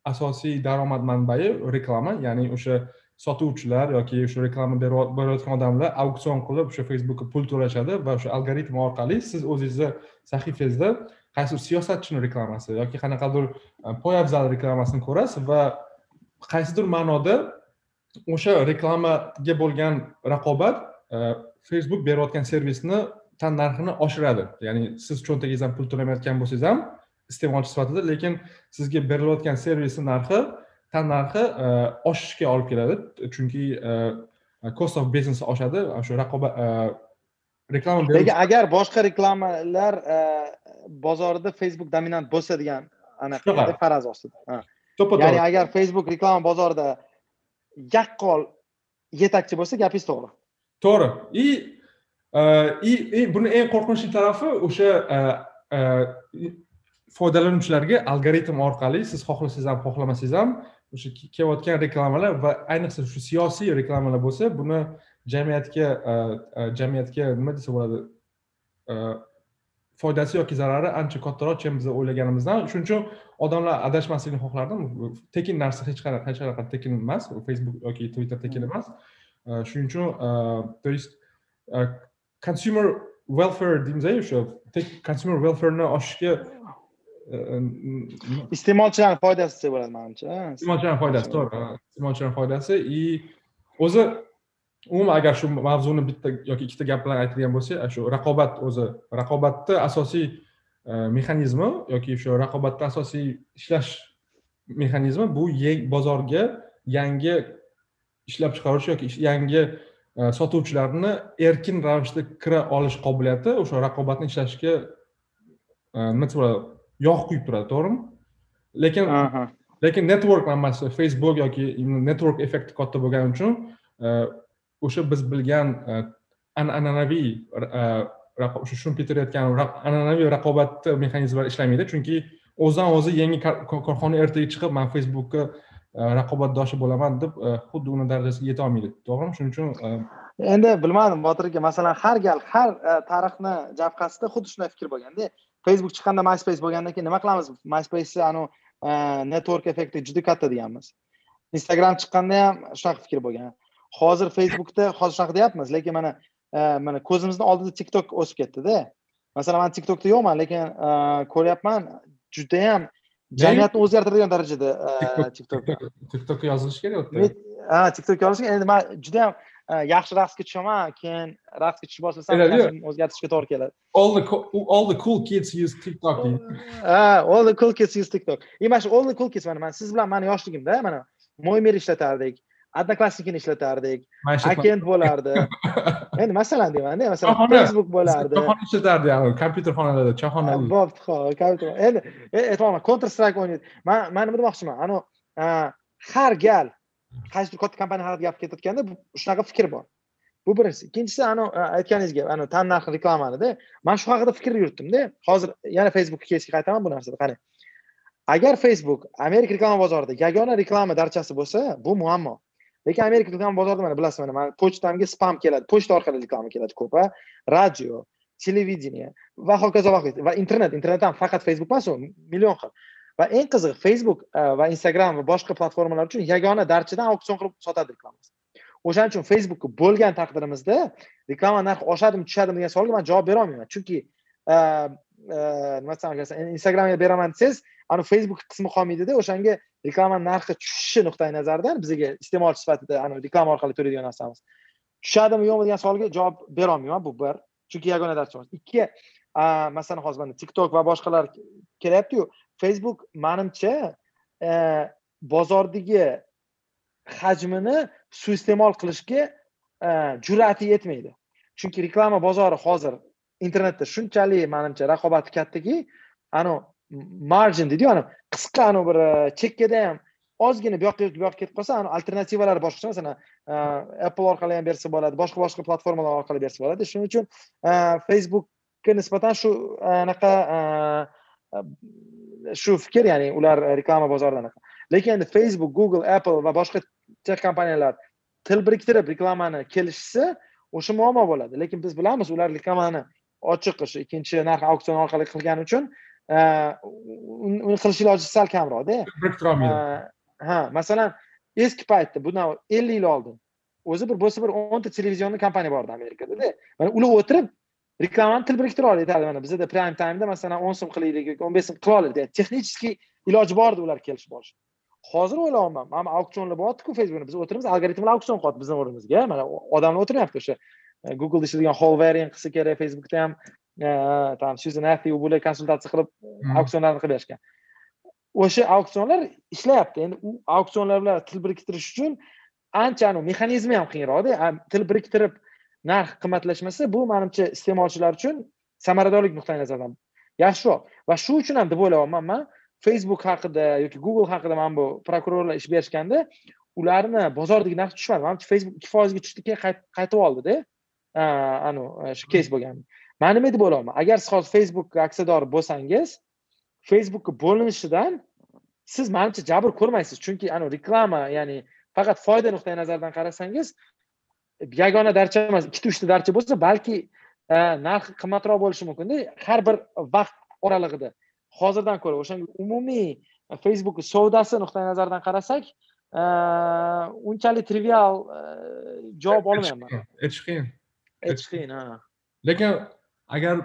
Speaker 1: asosiy daromad manbai reklama ya'ni o'sha sotuvchilar yoki o'sha reklama berayotgan odamlar auksion qilib o'sha facebookka pul to'lashadi va o'sha algoritm orqali siz o'zingizni sahifangizda qaysi siyosatchini reklamasi yoki qanaqadir poyabzal reklamasini ko'rasiz va qaysidir ma'noda o'sha reklamaga bo'lgan raqobat facebook berayotgan servisni tan narxini oshiradi. Ya'ni siz cho'ntagingizdan pul to'lamayotgan bo'lsangiz ham iste'molchi sifatida lekin sizga berilayotgan servisni narxi tan narxi e, oshishga olib keladi. Chunki cost of business oshadi. Shu raqobat
Speaker 2: reklama lekin agar boshqa reklamalar bozorida facebook dominant bo'lsa degan anaqa faraz ostida. To'ppa ya'ni agar facebook reklama bozorida yaqqol yetakchi bo'lsa gapingiz to'g'ri.
Speaker 1: To'g'ri. И и buni eng qo'rqinchli tarafi o'sha foydalanuvchilarga algoritm orqali siz xohlasangiz ham xohlamasangiz ham o'sha kelayotgan reklamalar va ayniqsa shu siyosiy reklamalar bo'lsa buni jamiyatga jamiyatga nima desa bo'ladi foydasi yoki zarari ancha kattaroq чем biz o'ylaganimizdan. Shuning uchun odamlar adashmaslikni xohlardim. Tekin narsa hech qanaqa hech qanaqa tekin emas facebook yoki twitter tekin hmm. emas shuning uchun то есть consumer welfare deymiz o'sha consumer welfareni oshishga
Speaker 2: iste'molchilarni foydasi desa bo'ladi manimcha
Speaker 1: iste'molchilarni foydasi to'g'ri iste'molchilarni foydasi и o'zi umuman agar shu mavzuni bitta yoki ikkita gap bilan aytadigan bo'lsak shu raqobat o'zi raqobatni asosiy e, mexanizmi yoki shu raqobatni asosiy ishlash mexanizmi bu bozorga yangi ishlab chiqaruvchi yoki yangi e, sotuvchilarni erkin ravishda kira olish qobiliyati o'sha raqobatni ishlashga e, nima desa bo'ladi yog' quyib turadi to'g'rimi? Lekin lekin network manbasi facebook yoki network effekti katta bo'lgani uchun o'sha biz bilgan e, an'anaviy e, o'sha shumpiter aytgan an'anaviy raqobat mexanizmlari ishlamaydi. Chunki o'zidan o'zi yangi korxona ertaga chiqib man facebookka E, raqobatdoshi bo'laman deb e, xuddi uni darajasiga yetolmaydi to'g'rimi? Shuning uchun e,
Speaker 2: endi bilmadim botir aka masalan har gal har tarixni jabhasida xuddi shunday fikr bo'lganda facebook chiqqanda myspace bo'lgandan keyin nima qilamiz? Myspace anavi network effekti juda katta deganmiz. Instagram chiqqanda ham shunaqa fikr bo'lgan. Hozir facebookda hozir shunaqa deyapmiz lekin mana mana ko'zimizni oldida tiktok o'sib ketdida. Masalan man tiktokda yo'qman lekin ko'ryapman judayam jamiyatni o'zgartiradigan darajada tiktok
Speaker 1: tiktokka yozilish kerak
Speaker 2: ha tiktokka kerak endi man judayam yaxshi raqsga tushaman keyin raqsga tushib boshlasam o'zgartirishga to'g'ri keladi
Speaker 1: all the all the cool kids use tiktok.
Speaker 2: Ha all the cool kids use tiktok. И mana shu all the cool kids mana siz bilan mani yoshligimda mana moymer ishlatardik одноклассникini ishlatardik agent bo'lardi. Endi masalan deymanda masalan facebook bo'lardi.
Speaker 1: Choyxona ishlatardi kompyuter xonalarda choyxonali
Speaker 2: bo'pti hop kompyuter endi aytyapman counter strike o'ynaydi. Man man nima demoqchiman? Anavi har gal qaysidir katta kompaniya haqida gap ketayotganda shunaqa fikr bor. Bu birinchisi. Ikkinchisi anavi aytganingizga anavi tannarx reklamanida man shu haqida fikr yuritdimda hozir yana facebookka keskin qaytaman bu narsada. Qarang agar facebook amerika reklama bozorida yagona reklama darchasi bo'lsa bu muammo lekin amerika reklama bozorida mana bilasizmi mana mani pochtamga spam keladi. Pochta orqali reklama keladi ko'p a radio televideniye va hokazo va hokazo va internet. Internet ham faqat facebook emas u million xil. Va eng qizig'i facebook e, va instagram va boshqa platformalar uchun yagona darchadan auksion qilib sotadi reklamasi. O'shaning uchun facebook bo'lgan taqdirimizda reklama narxi oshadimi tushadimi degan savolga man javob berolmayman. Chunki e, nima desam ekan instagramga beraman desangiz ani facebook qismi qolmaydida o'shanga reklama narxi tushishi nuqtai nazaridan bizga iste'molchi sifatida ani reklama orqali to'laydigan narsamiz tushadimi yo'qmi degan savolga javob berolmayman bu bir chunki yagona darcha ikki masalan hozir mana tiktok va boshqalar kelyaptiyu facebook manimcha bozordagi hajmini suiiste'mol qilishga jur'ati yetmaydi chunki reklama bozori hozir internetda shunchalik manimcha raqobati kattaki anavi margin deydiyu ani qisqa anavi bir e, chekkada ham ozgina bu yoqqa bu yoqqa ketib qolsa alternativalar boshqacha masalan e, apple orqali ham bersa bo'ladi boshqa boshqa platformalar orqali bersa bo'ladi. Shuning uchun e, facebookka nisbatan shu anaqa shu fikr ya'ni ular reklama bozorida anaqa. Lekin endi facebook google apple va boshqa tex kompaniyalar til biriktirib reklamani kelishsa o'sha muammo bo'ladi. Lekin biz bilamiz ular reklamani ochiq o'sha ikkinchi narx auksion orqali qilgani uchun e, uni qilish iloji sal kamroqda e, ha masalan eski paytda bundan ellik yil oldin o'zi bir bo'lsa bir o'nta televizionni kompaniya bor edi amerikadada mana ular o'tirib reklamani til biriktira aytadi mana bizada prime timeda masalan o'n so'm qilaylik yoki o'n besh so'm qila oladi texnicheskiy iloji bor edi ular kelishib olish. Hozir o'ylayapman mana auksionlar bo'lyaptiku facebookda biz o'tiribmiz algoritmlar auksion qilyapti bizni o'rnimizga. Mana odamlar o'tiryapti o'sha googleda ishlaydigan holvering qilsa kerak facebookda ham там susan u bular konsultatsiya qilib hmm. auksionlarni qilib berishgan. O'sha auksionlar ishlayapti. Endi u auksionlar bilan til biriktirish uchun ancha mexanizmi ham qiyinroqda. Til biriktirib narx qimmatlashmasa bu manimcha iste'molchilar uchun samaradorlik nuqtai nazaridan yaxshiroq. Va shu uchun ham deb o'ylayapman man facebook haqida yoki google haqida mana bu prokurorlar ish berishganda ularni bozordagi narx tushmadi. Manimcha facebook ikki foizga tushdi keyin qaytib oldida anavi shu keys bo'lgan man nima deb o'ylayapman agar siz hozir facebook aksiyadori bo'lsangiz facebookka bo'linishidan siz manimcha jabr ko'rmaysiz. Chunki anavi reklama ya'ni faqat foyda nuqtai nazaridan qarasangiz yagona darcha emas ikkita uchta darcha bo'lsa balki e, narxi qimmatroq bo'lishi mumkinda har bir vaqt oralig'ida. Hozirdan ko'ra o'shanga umumiy facebook savdosi nuqtai nazaridan qarasak e, unchalik trivial e, javob olmayapman.
Speaker 1: aytish qiyin
Speaker 2: aytish qiyin ha
Speaker 1: lekin agar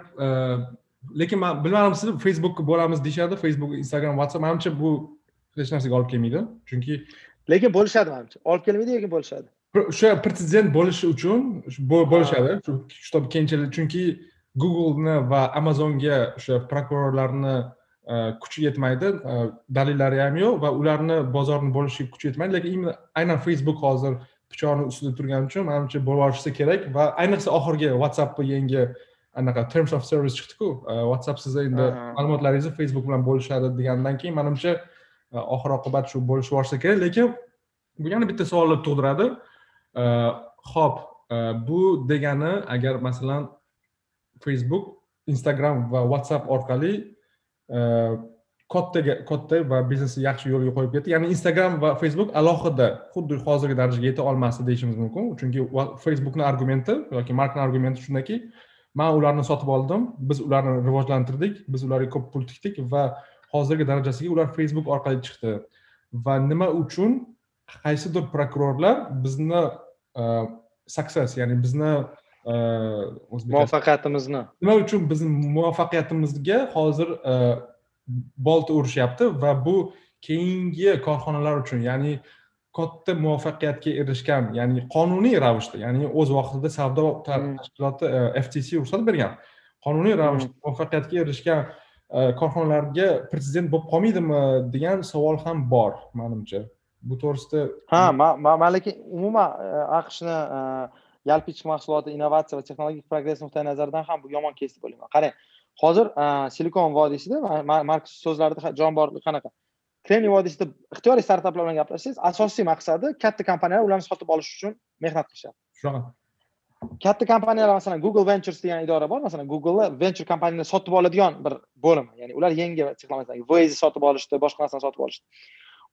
Speaker 1: lekin man bilmadim siz facebookka bo'lamiz deyishadi facebook instagram whatsapp manimcha bu hech narsaga olib kelmaydi. Chunki
Speaker 2: lekin bo'lishadi manimcha. Olib kelmaydi lekin bo'lishadi.
Speaker 1: O'sha pretendent bo'lishi uchun bo'lishadi. Shu kitob keyinchalik chunki googleni va amazonga o'sha prokurorlarni e, kuchi yetmaydi. E, dalillari ham yo'q va ularni bozorni bo'lishiga kuchi yetmaydi. Lekin именно aynan facebook hozir pichoqni ustida turgani uchun manimcha bo'lib yuborishsa kerak va ayniqsa oxirgi whatsappni yangi anaqa terms of service chiqdiku e, whatsapp siz endi ma'lumotlaringizni facebook bilan bo'lishadi degandan keyin manimcha oxir oqibat shu bo'lishib yuborsa kerak. Lekin bu yana bitta savolni tug'diradi. Ho'p bu degani agar masalan facebook instagram va whatsapp orqali kattaga katta va biznesni yaxshi yo'lga qo'yib ketdi. Ya'ni instagram va facebook alohida xuddi hozirgi darajaga yeta olmasdi deyishimiz mumkin. Chunki facebookni argumenti yoki markani argumenti shundaki man ularni sotib oldim biz ularni rivojlantirdik biz ularga ko'p pul tikdik va hozirgi darajasiga ular facebook orqali chiqdi. Va nima uchun? Qaysidir prokurorlar bizni e, success ya'ni bizni e,
Speaker 2: muvaffaqiyatimizni.
Speaker 1: Nima uchun bizni muvaffaqiyatimizga hozir e, bolta urishyapti va bu keyingi korxonalar uchun ya'ni katta muvaffaqiyatga erishgan ya'ni qonuniy ravishda ya'ni o'z vaqtida savdo hmm. tashkiloti e, ftc ruxsat bergan qonuniy hmm. ravishda muvaffaqiyatga erishgan e, korxonalarga prezident bo'lib qolmaydimi degan savol ham bor manimcha bu to'g'risida
Speaker 2: ha man lekin umuman e, aqshni yalpi ichki mahsuloti innovatsiya va texnologik progress nuqtai nazaridan ham bu yomon kes deb o'ylayman qarang hozir silikon vodiysida mark so'zlarida jon bor qanaqa? Kremniy vodiysida ixtiyoriy startaplar bilan gaplashsangiz asosiy maqsadi katta kompaniyalar ularni sotib olish uchun mehnat qilishyapti
Speaker 1: shunaqa.
Speaker 2: Katta kompaniyalar masalan google ventures degan idora bor. Masalan googleni venture kompaniyalar sotib oladigan bir bo'limi. Ya'ni ular yangi waze sotib olishdi boshqa narsani sotib olishdi.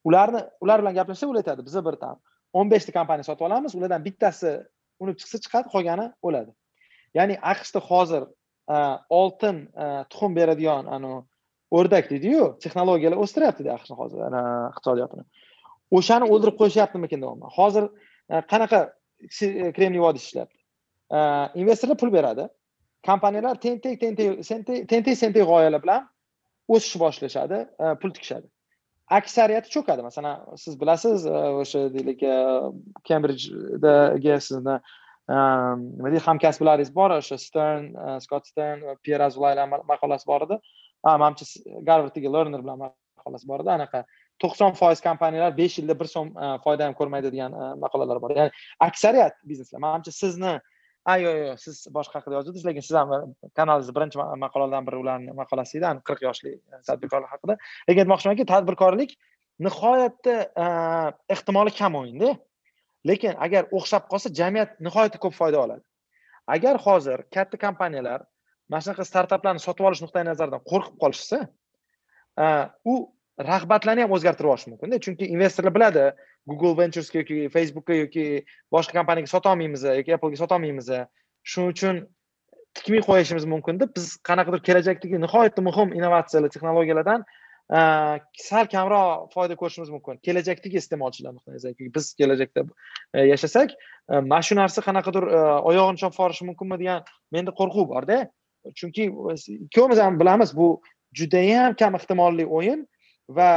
Speaker 2: Ularni ular bilan gaplashsa ular aytadi biza bir там o'n beshta kompaniya sotib olamiz ulardan bittasi unib chiqsa chiqadi qolgani o'ladi. Ya'ni aqshda hozir E, oltin e, tuxum beradigan anavi o'rdak deydiyu texnologiyalar o'stiryaptida aqshni hozir iqtisodiyotini o'shani o'ldirib qo'yishyaptimikin deyapman. Hozir e, qanaqa kremniy vodiysi ishlayapti investorlar pul beradi. Kompaniyalar tentek tentek tentek sentek g'oyalar bilan o'sishni boshlashadi pul tikishadi. Aksariyati cho'kadi. Masalan siz bilasiz o'sha deylik kembridjdagi sizni nima deydi hamkasblaringiz bor o'sha stern skott stern pier azulaylar maqolasi bor edi. Manimcha garvarddagi learner bilan maqolasi bor edi. Anaqa to'qson foiz kompaniyalar besh yilda bir so'm foyda ham ko'rmaydi degan maqolalar bor ya'ni aksariyat bizneslar manimcha sizni yo'q yo'q siz boshqa haqida yozuvdingiz lekin siz ham kanalingizni birinchi maqolalardan biri ularni maqolasi edi qirq yoshli tadbirkorlar haqida. Lekin aytmoqchimanki tadbirkorlik nihoyatda ehtimoli kam o'yinda. Lekin agar o'xshab qolsa jamiyat nihoyatda ko'p foyda oladi. Agar hozir katta kompaniyalar mana shunaqa startaplarni sotib olish nuqtai nazaridan qo'rqib qolishsa u rag'batlarni ham o'zgartirib yuborishi mumkinda. Chunki investorlar biladi google venturesga yoki facebookka yoki boshqa kompaniyaga sotolmaymiz yoki applega sotolmaymiz. Shuning uchun tikmay qo'yishimiz mumkin deb biz qanaqadir kelajakdagi nihoyatda muhim innovatsiyalar texnologiyalardan sal kamroq foyda ko'rishimiz mumkin. Kelajakdagi iste'molchilar nazaridan biz kelajakda e, yashasak mana shu narsa qanaqadir e, oyog'ini chopib yuborishi mumkinmi degan menda qo'rquv borda. Chunki ikkovimiz ham bilamiz bu judayam kam ehtimolli o'yin va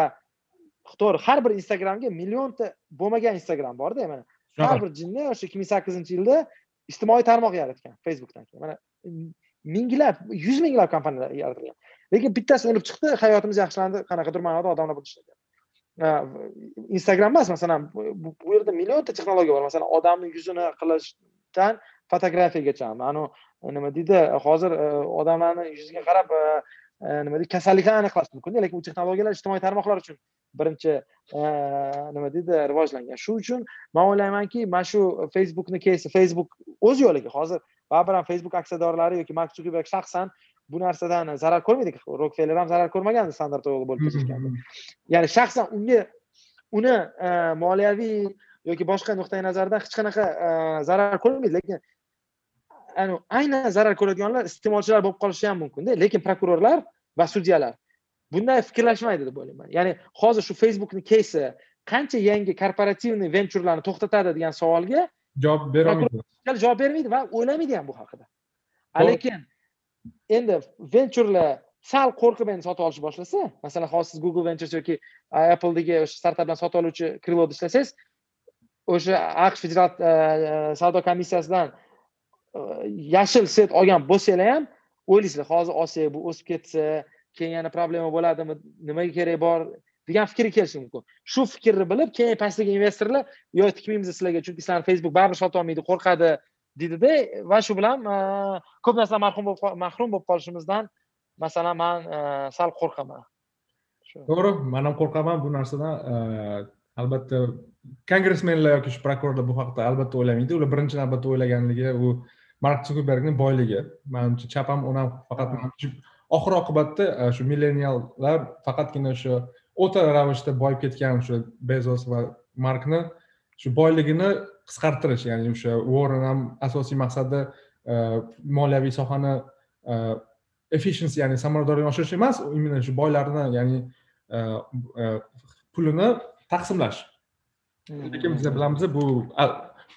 Speaker 2: to'g'ri har bir instagramga millionta bo'lmagan instagram borda. Mana har bir jinni o'sha ikki ming sakkizinchi yilda ijtimoiy tarmoq yaratgan facebookdan keyin. Mana minglab yuz minglab kompaniyalar yaratilgan lekin bittasi o'lib chiqdi hayotimiz yaxshilandi qanaqadir ma'noda odamlar buni ishlagan. Instagram emas masalan bu yerda millionta texnologiya bor. Masalan odamni yuzini qilishdan fotografiyagacha anavi nima deydi hozir e, odamlarni yuziga qarab e, e, nima deydi kasalliklarni aniqlash mumkinda lekin bu texnologiyalar ijtimoiy tarmoqlar uchun birinchi nima deydi rivojlangan. Shu uchun man o'ylaymanki mana shu facebookni keysi facebook o'z yo'liga hozir baribir ham facebook aksiyadorlari yoki mark sukerberg shaxsan bu narsadan zarar ko'rmaydi rokfeller ham zarar ko'rmagan standart oil bo'lib ketishganda ya'ni shaxsan unga uni moliyaviy yoki boshqa nuqtai nazardan hech qanaqa zarar ko'rmaydi. Lekin aynan zarar ko'radiganlar iste'molchilar bo'lib qolishi ham mumkinda lekin prokurorlar va sudyalar bunday fikrlashmaydi deb o'ylayman. Ya'ni hozir shu facebookni keysi qancha yangi korporativniy venturlarni to'xtatadi degan savolga
Speaker 1: javob berolmaydi.
Speaker 2: javob bermaydi va o'ylamaydi ham bu haqida. Lekin endi venturlar sal qo'rqib endi sotib olishni boshlasa masalan hozir siz google ventures yoki uh, appledagi o'sha startaplarni sotib oluvchi kriloda ishlasangiz o'sha aqsh federal uh, uh, savdo komissiyasidan yashil set olgan bo'lsanglar ham o'ylaysizlar hozir olsak bu o'sib ketsa keyin yana problema bo'ladimi nimaga kerak bor degan fikrga kelishi mumkin. Shu fikrni bilib keyin pastdagi investorlar yo tikmaymiz sizlarga chunki sizlarni facebook baribir sotib olmaydi qo'rqadi. Deydida va shu bilan ko'p narsadan mahrum bo'lib mahrum bo'lib qolishimizdan masalan man sal qo'rqaman.
Speaker 1: To'g'ri man ham qo'rqaman bu narsadan albatta kongressmenlar yoki shu prokurorlar bu haqida albatta o'ylamaydi. Ular birinchi navbatda o'ylaganligi u mark sukerbergni boyligi. Manimcha chap ham o'ng ham faqat oxir oqibatda e, shu milleniallar faqatgina o'sha o'ta ravishda boyib ketgan o'sha bezos va markni shu boyligini qisqartirish ya'ni o'sha warren ham asosiy maqsadi e, moliyaviy sohani e, efficiency ya'ni samaradorlikni oshirish emas именно shu boylarni ya'ni pulini taqsimlash. Hmm. lekin biz bilamiz bu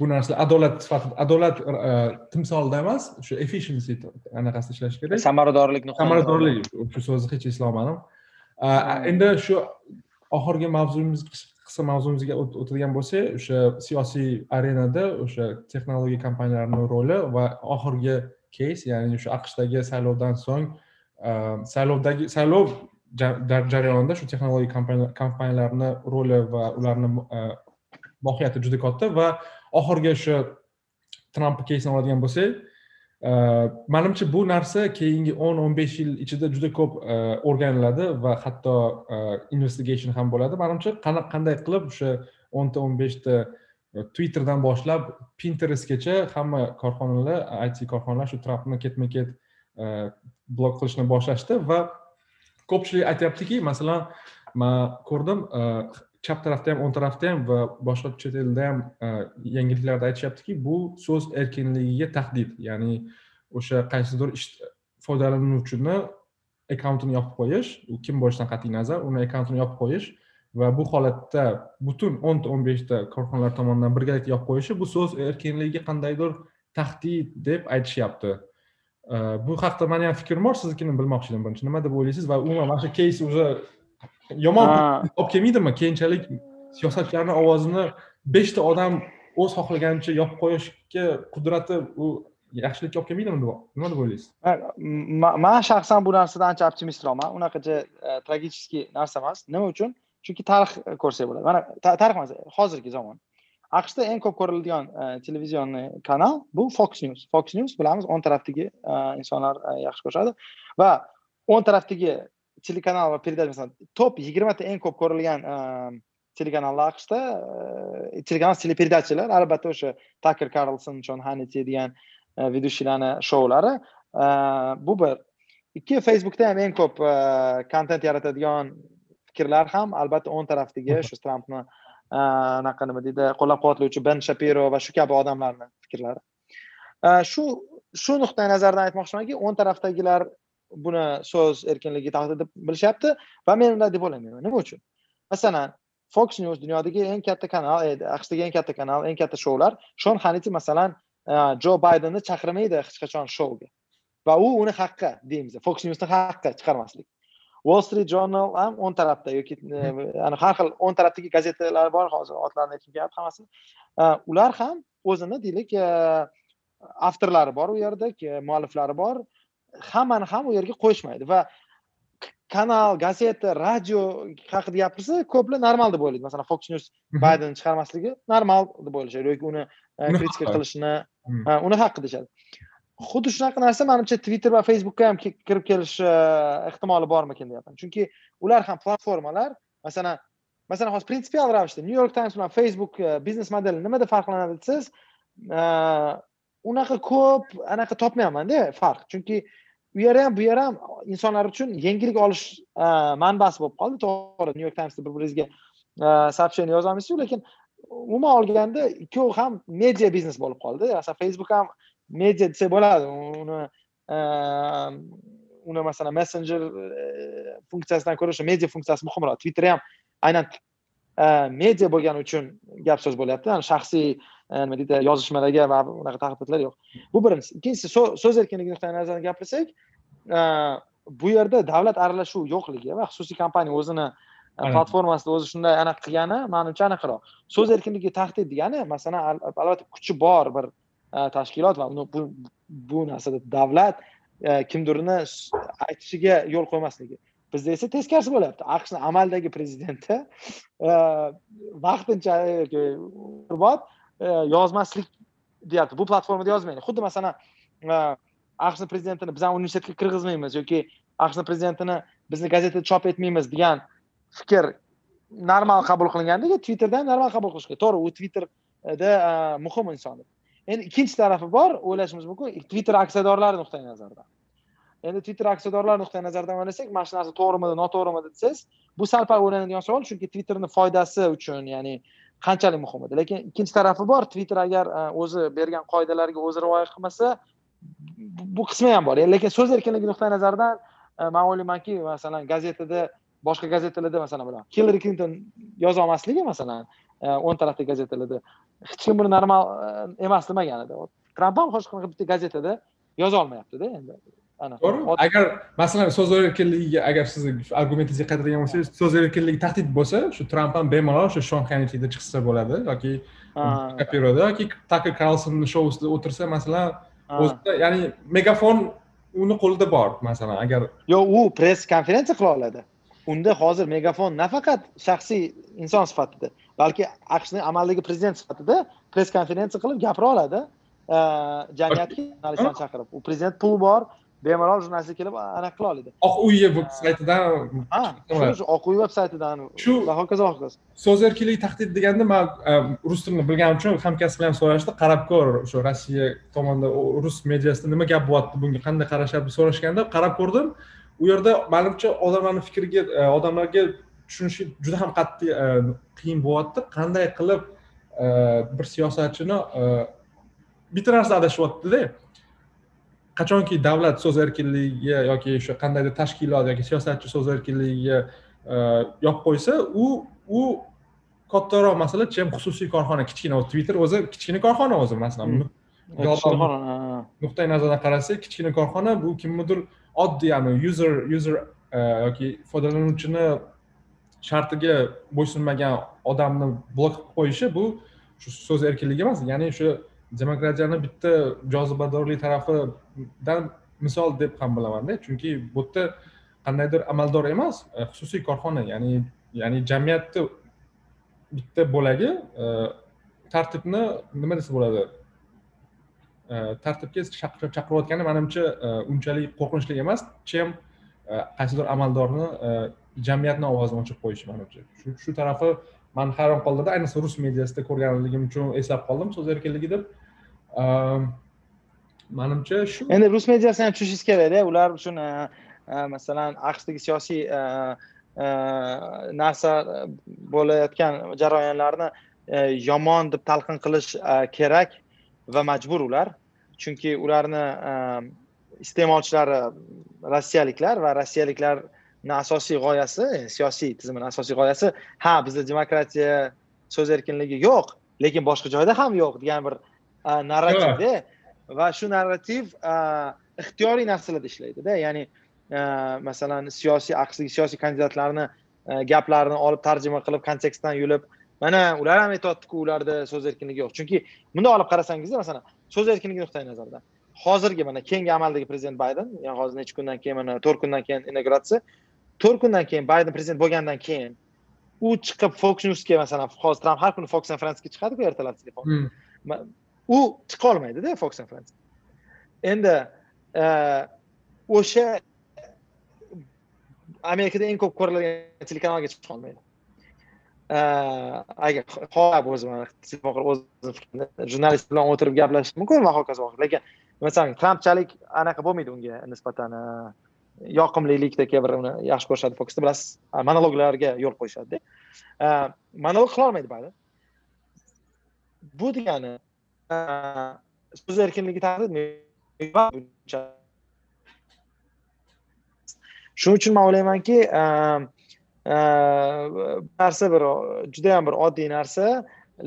Speaker 1: bu narsa adolat sifatida adolat e, timsolida emas o'sha efficiency anaqasida ishlash kerak.
Speaker 2: Samaradorlikni
Speaker 1: samaradorlik shu so'zni hech eslolmadim. E, endi shu oxirgi mavzumiz qisqa mavzumizga o'tadigan bo'lsak o'sha siyosiy arenada o'sha texnologiya kompaniyalarini roli va oxirgi keys ya'ni o'sha aqshdagi saylovdan so'ng saylovdagi saylov jarayonida shu texnologiya kompaniyalarni roli va ularni mohiyati juda katta va oxirgi o'sha trampni keysini oladigan bo'lsak manimcha bu narsa keyingi o'n o'n besh yil ichida juda ko'p o'rganiladi va hatto investigation ham bo'ladi. Manimcha qanday qilib o'sha o'nta o'n beshta twitterdan boshlab pinterestgacha hamma korxonalar it korxonalar shu trampni ketma ket blok qilishni boshlashdi va ko'pchilik aytyaptiki masalan man ko'rdim chap tarafda ham o'ng tarafda ham va boshqa chet elda ham e, yangiliklarda aytishyaptiki bu so'z erkinligiga tahdid. Ya'ni o'sha qaysidir foydalanuvchini akkauntini yopib qo'yish u kim bo'lishidan qat'iy nazar uni akkauntini yopib qo'yish va bu holatda butun o'nta o'n beshta korxonalar tomonidan birgalikda yopib qo'yishi bu so'z erkinligiga qandaydir tahdid deb aytishyapti. E, bu haqida mani ham fikrim bor siznikini bilmoqchi edim birinchi. Nima deb o'ylaysiz? Va umuman mana shu keys уже yomon olib kelmaydimi? Keyinchalik siyosatchilarni ovozini beshta odam o'z xohlaganicha yopib qo'yishga qudrati u yaxshilikka olib kelmaydimi nima deb o'ylaysiz?
Speaker 2: Man shaxsan bu narsadan ancha optimistroqman. Unaqacha e, tragический narsa emas. Nima uchun? Chunki tarix ko'rsak bo'ladi. Mana tarix emas hozirgi zamon. Aqshda eng ko'p ko'riladigan e, televizionni kanal bu fox news. Fox news bilamiz o'ng tarafdagi e, insonlar yaxshi ko'rishadi. Va o'ng tarafdagi telekanal va передач masalan top yigirmata eng ko'p ko'rilgan telekanallar aqshda telekanal teleperedachаlar albatta o'sha taker karlson jon haniti degan ведущийlarni shoulari bu bir ikki facebookda ham eng ko'p kontent yaratadigan fikrlar ham albatta o'ng tarafdagi shu trampni anaqa nima deydi qo'llab quvvatlovchi ben shapiro va shu kabi odamlarni fikrlari shu shu nuqtai nazardan aytmoqchimanki o'ng tarafdagilar buni so'z erkinligi tahdid deb bilishyapti va men unday deb o'ylamayman. Nima uchun? Masalan fox news dunyodagi eng katta kanal aqshdagi eng katta kanal eng katta shoular shon haniti masalan e, jo baydenni chaqirmaydi hech qachon shouga va u uni haqqi deymiz fox newsni haqqi chiqarmaslik. Wall street journal ham o'ng tarafda yoki e, har xil o'ng tarafdagi gazetalar bor hozir otlarini aytib kelyapti hammasi. E, ular ham o'zini deylik avtorlari bor u yerda mualliflari bor hammani ham u yerga qo'yishmaydi. Va kanal gazeta radio haqida gapirsa ko'plar normal deb o'ylaydi. Masalan fox news baydenni chiqarmasligi normal deb o'ylashadi yoki uni e, kritika qilishini uni haqqi deyishadi. Xuddi shunaqa narsa manimcha twitter va facebookka ham kirib kelishi e, ehtimoli bormikin deyapman chunki ular ham platformalar masalan masalan hozir prinsipial ravishda new york times bilan facebook e, biznes modeli nimada farqlanadi desangiz unaqa ko'p anaqa topmayapmanda farq. Chunki u yer ham bu yer ham insonlar uchun yengillik olish e, manbasi bo'lib qoldi. To'g'ri new york timesda bir biringizga сообщение yozolmaysizu lekin umuman olganda ikkovi ham media biznes bo'lib qoldi. Masalan facebook ham media desa bo'ladi. Uni e, uni masalan messenger e, funksiyasidan ko'ra o'sha media funksiyasi muhimroq twitter ham aynan media bo'lgani uchun gap so'z bo'lyapti shaxsiy nima deydi yozishmalarga va unaqa tahdidlar yo'q. Bu birinchisi. Ikkinchisi so'z erkinligi nuqtai nazaridan gapirsak bu yerda davlat aralashuvi yo'qligi va xususiy kompaniya o'zini platformasida o'zi shunday anaqa qilgani manimcha anaqaroq so'z erkinligiga tahdid degani masalan albatta kuchi bor bir tashkilot va bu bu narsada davlat kimdirni aytishiga yo'l qo'ymasligi. Bizda esa teskarisi bo'lyapti. Aqshni amaldagi prezidenti vaqtincha E, E, yozmaslik deyapti. Bu platformada yozmaydi. Xuddi masalan e, aqshni prezidentini biz universitetga kirgizmaymiz yoki aqshni prezidentini bizni gazetada chop etmaymiz degan fikr normal qabul qilingandek twitterda ham normal qabul qilish kerak. To'g'ri u twitterda e, muhim inson. Endi ikkinchi tarafi bor o'ylashimiz mumkin twitter aksiyadorlari nuqtai nazaridan endi twitter aksiyadorlari nuqtai nazaridan o'ylasak mana shu narsa to'g'rimidi noto'g'rimi desangiz bu sal pal o'ylanadigan savol chunki twitterni foydasi uchun ya'ni qanchalik muhim edi. Lekin ikkinchi tarafi bor twitter agar e, o'zi bergan qoidalarga o'zi rioya qilmasa bu qismi ham bor. Lekin so'z erkinligi nuqtai nazaridan e, man o'ylaymanki masalan gazetada boshqa gazetalarda masalan bilan hillari klinton yoza olmasligi masalan e, o'n tarafdagi gazetalarda hech kim buni normal emas demagan edi. Tramp ham hech bitta gazetada yoza olmayaptida endi.
Speaker 1: To'g'ri agar masalan so'z erkinligiga agar sizni argumentingizga qaytadigan bo'lsangiz so'z erkinligi tahdid bo'lsa shu tramp ham bemalol o'sha shonxaynichida chiqsa bo'ladi yoki kapiroda yoki taker karlsonni shousida o'tirsa masalan o'zida ya'ni megafon uni qo'lida bor masalan agar
Speaker 2: yo'q u press konferensiya qila oladi. Unda hozir megafon nafaqat shaxsiy inson sifatida balki aqshni amaldagi prezident sifatida press konferensiya qilib gapira oladi. Jamiyatga jurnalistlarni chaqirib. U prezident puli bor bemalol jurnalistlar kelib anaqa qila oladi
Speaker 1: oq uy veb saytidan
Speaker 2: ha shu oq uy veb saytidan
Speaker 1: shu
Speaker 2: va hokazo hokazo
Speaker 1: so'z erkinligi tahdid deganda man e, rus tilini bilganim uchun hamkasbim ham so'rashdi. Qarab ko'r o'sha rossiya tomonidan rus mediasida nima gap bo'lyapti bunga qanday qarashyapti so'rashganda qarab ko'rdim. U yerda manimcha odamlarni fikriga e, odamlarga tushunishi juda ham qat'iy e, qiyin bo'lyapti. Qanday qilib bir siyosatchini bitta narsada adashyaptida qachonki davlat so'z erkinligiga yoki o'sha qandaydir tashkilot yoki siyosatchi so'z erkinligiga e, yopib qo'ysa u u kattaroq masala chem xususiy korxona kichkina twitter o'zi kichkina korxona o'zi masalan.
Speaker 2: Hmm.
Speaker 1: nuqtai nazardan qarasak kichkina korxona bu kimnidir oddiy ya'ni user user e, yoki foydalanuvchini shartiga bo'ysunmagan odamni blok qilib qo'yishi bu shu so'z erkinligi emas. Ya'ni o'sha demokratiyani bitta jozibadorlik tarafidan misol deb ham bilamanda chunki bu yerda qandaydir amaldor emas e, xususiy korxona ya'ni ya'ni jamiyatni bitta bo'lagi e, tartibni nima desa bo'ladi e, tartibga chaqirayotgani manimcha unchalik qo'rqinchli emas chem qaysidir amaldorni jamiyatni ovozini o'chirib qo'yishi manimcha. Shu shu tarafi man hayron qoldida ayniqsa rus mediasida ko'rganligim uchun eslab qoldim so'z erkinligi deb. Manimcha shu
Speaker 2: endi rus mediasini ham tushunishingiz kerakda ular uchun masalan aqshdagi siyosiy narsa bo'layotgan jarayonlarni e, yomon deb talqin qilish kerak va majbur ular. Chunki ularni iste'molchilari rossiyaliklar va rossiyaliklarni asosiy g'oyasi e, siyosiy tizimni asosiy g'oyasi ha bizda demokratiya so'z erkinligi yo'q lekin boshqa joyda ham yo'q degan bir narrativda va shu narrativ ixtiyoriy narsalarda ishlaydida. Ya'ni masalan siyosiy aqshdagi siyosiy kandidatlarni gaplarini olib tarjima qilib kontekstdan yulib mana ular ham aytyaptiku ularda so'z erkinligi yo'q. Chunki bundoq olib qarasangizda masalan so'z erkinligi nuqtai nazaridan hozirgi mana keyingi amaldagi prezident bayden yani hozir necha kundan keyin mana to'rt kundan keyin inauguratsiya to'rt kundan keyin bayden prezident bo'lgandan keyin u chiqib fox newsga masalan hozir tramp har kuni fox and fransga chiqadiku ertalab telefon. Hmm. U chiqolmaydida fox and friends. Endi e, o'sha amerikada eng ko'p ko'riladigan telekanalga chiqa olmaydi. E, agar xohlab o'zi jurnalist bilan o'tirib gaplashish mumkin va hokazo lekin masalan trampchalik anaqa bo'lmaydi unga nisbatan e, yoqimlilikda yoqimlilikdagi uni yaxshi ko'rishadi foxda bilasiz monologlarga yo'l qo'yishadida. Monolog qilolmaydi bayden bu degani so'z erkinligi shuning uchun man o'ylaymanki e, e, narsa bir judayam bir oddiy narsa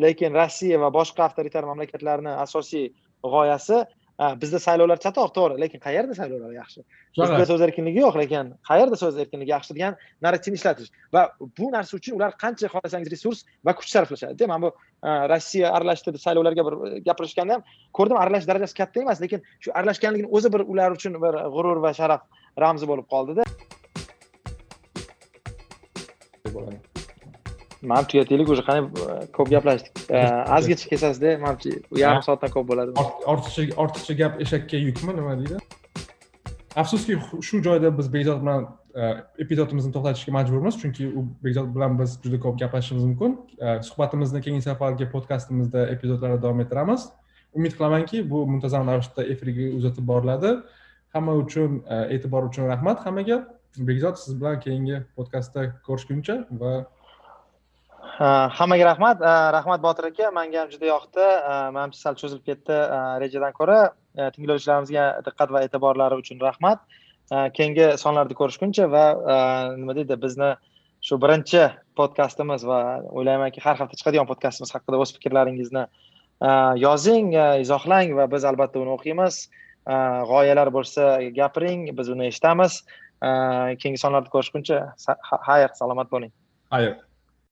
Speaker 2: lekin rossiya va boshqa avtoritar mamlakatlarni asosiy g'oyasi bizda saylovlar chatoq to'g'ri lekin qayerda saylovlar yaxshi? Bizda so'z erkinligi yo'q lekin qayerda so'z erkinligi yaxshi degan narrativni ishlatish. Va bu narsa uchun ular qancha xohlasangiz resurs va kuch sarflashadi mana bu rossiya aralashdi deb saylovlarga bir e, gapirishganda ham ko'rdim aralash darajasi katta emas lekin shu aralashganligini o'zi bir ular uchun bir g'urur va sharaf ramzi bo'lib qoldida man tugataylik уже qani ko'p gaplashdik ozgacha kesasizda manimcha yarim soatdan ko'p bo'ladi
Speaker 1: ortiqcha ortiqcha gap eshakka yukmi nima deydi afsuski shu joyda biz bekzod bilan epizodimizni to'xtatishga majburmiz chunki u bekzod bilan biz juda ko'p gaplashishimiz mumkin suhbatimizni keyingi safargi podkastimizda epizodlarda davom ettiramiz umid qilamanki bu muntazam ravishda efirga uzatib boriladi hamma uchun e'tibor uchun rahmat hammaga bekzod siz bilan keyingi podkastda ko'rishguncha va
Speaker 2: hammaga rahmat. Rahmat botir aka. Manga ham juda yoqdi. Manimcha sal cho'zilib ketdi rejadan ko'ra. Tinglovchilarimizga diqqat va e'tiborlari uchun rahmat. Keyingi sonlarda ko'rishguncha va nima deydi bizni shu birinchi podkastimiz va o'ylaymanki har hafta chiqadigan podkastimiz haqida o'z fikrlaringizni yozing izohlang va biz albatta uni o'qiymiz. G'oyalar bo'lsa gapiring biz uni eshitamiz. Keyingi sonlarda ko'rishguncha xayr salomat bo'ling.
Speaker 1: Xayr.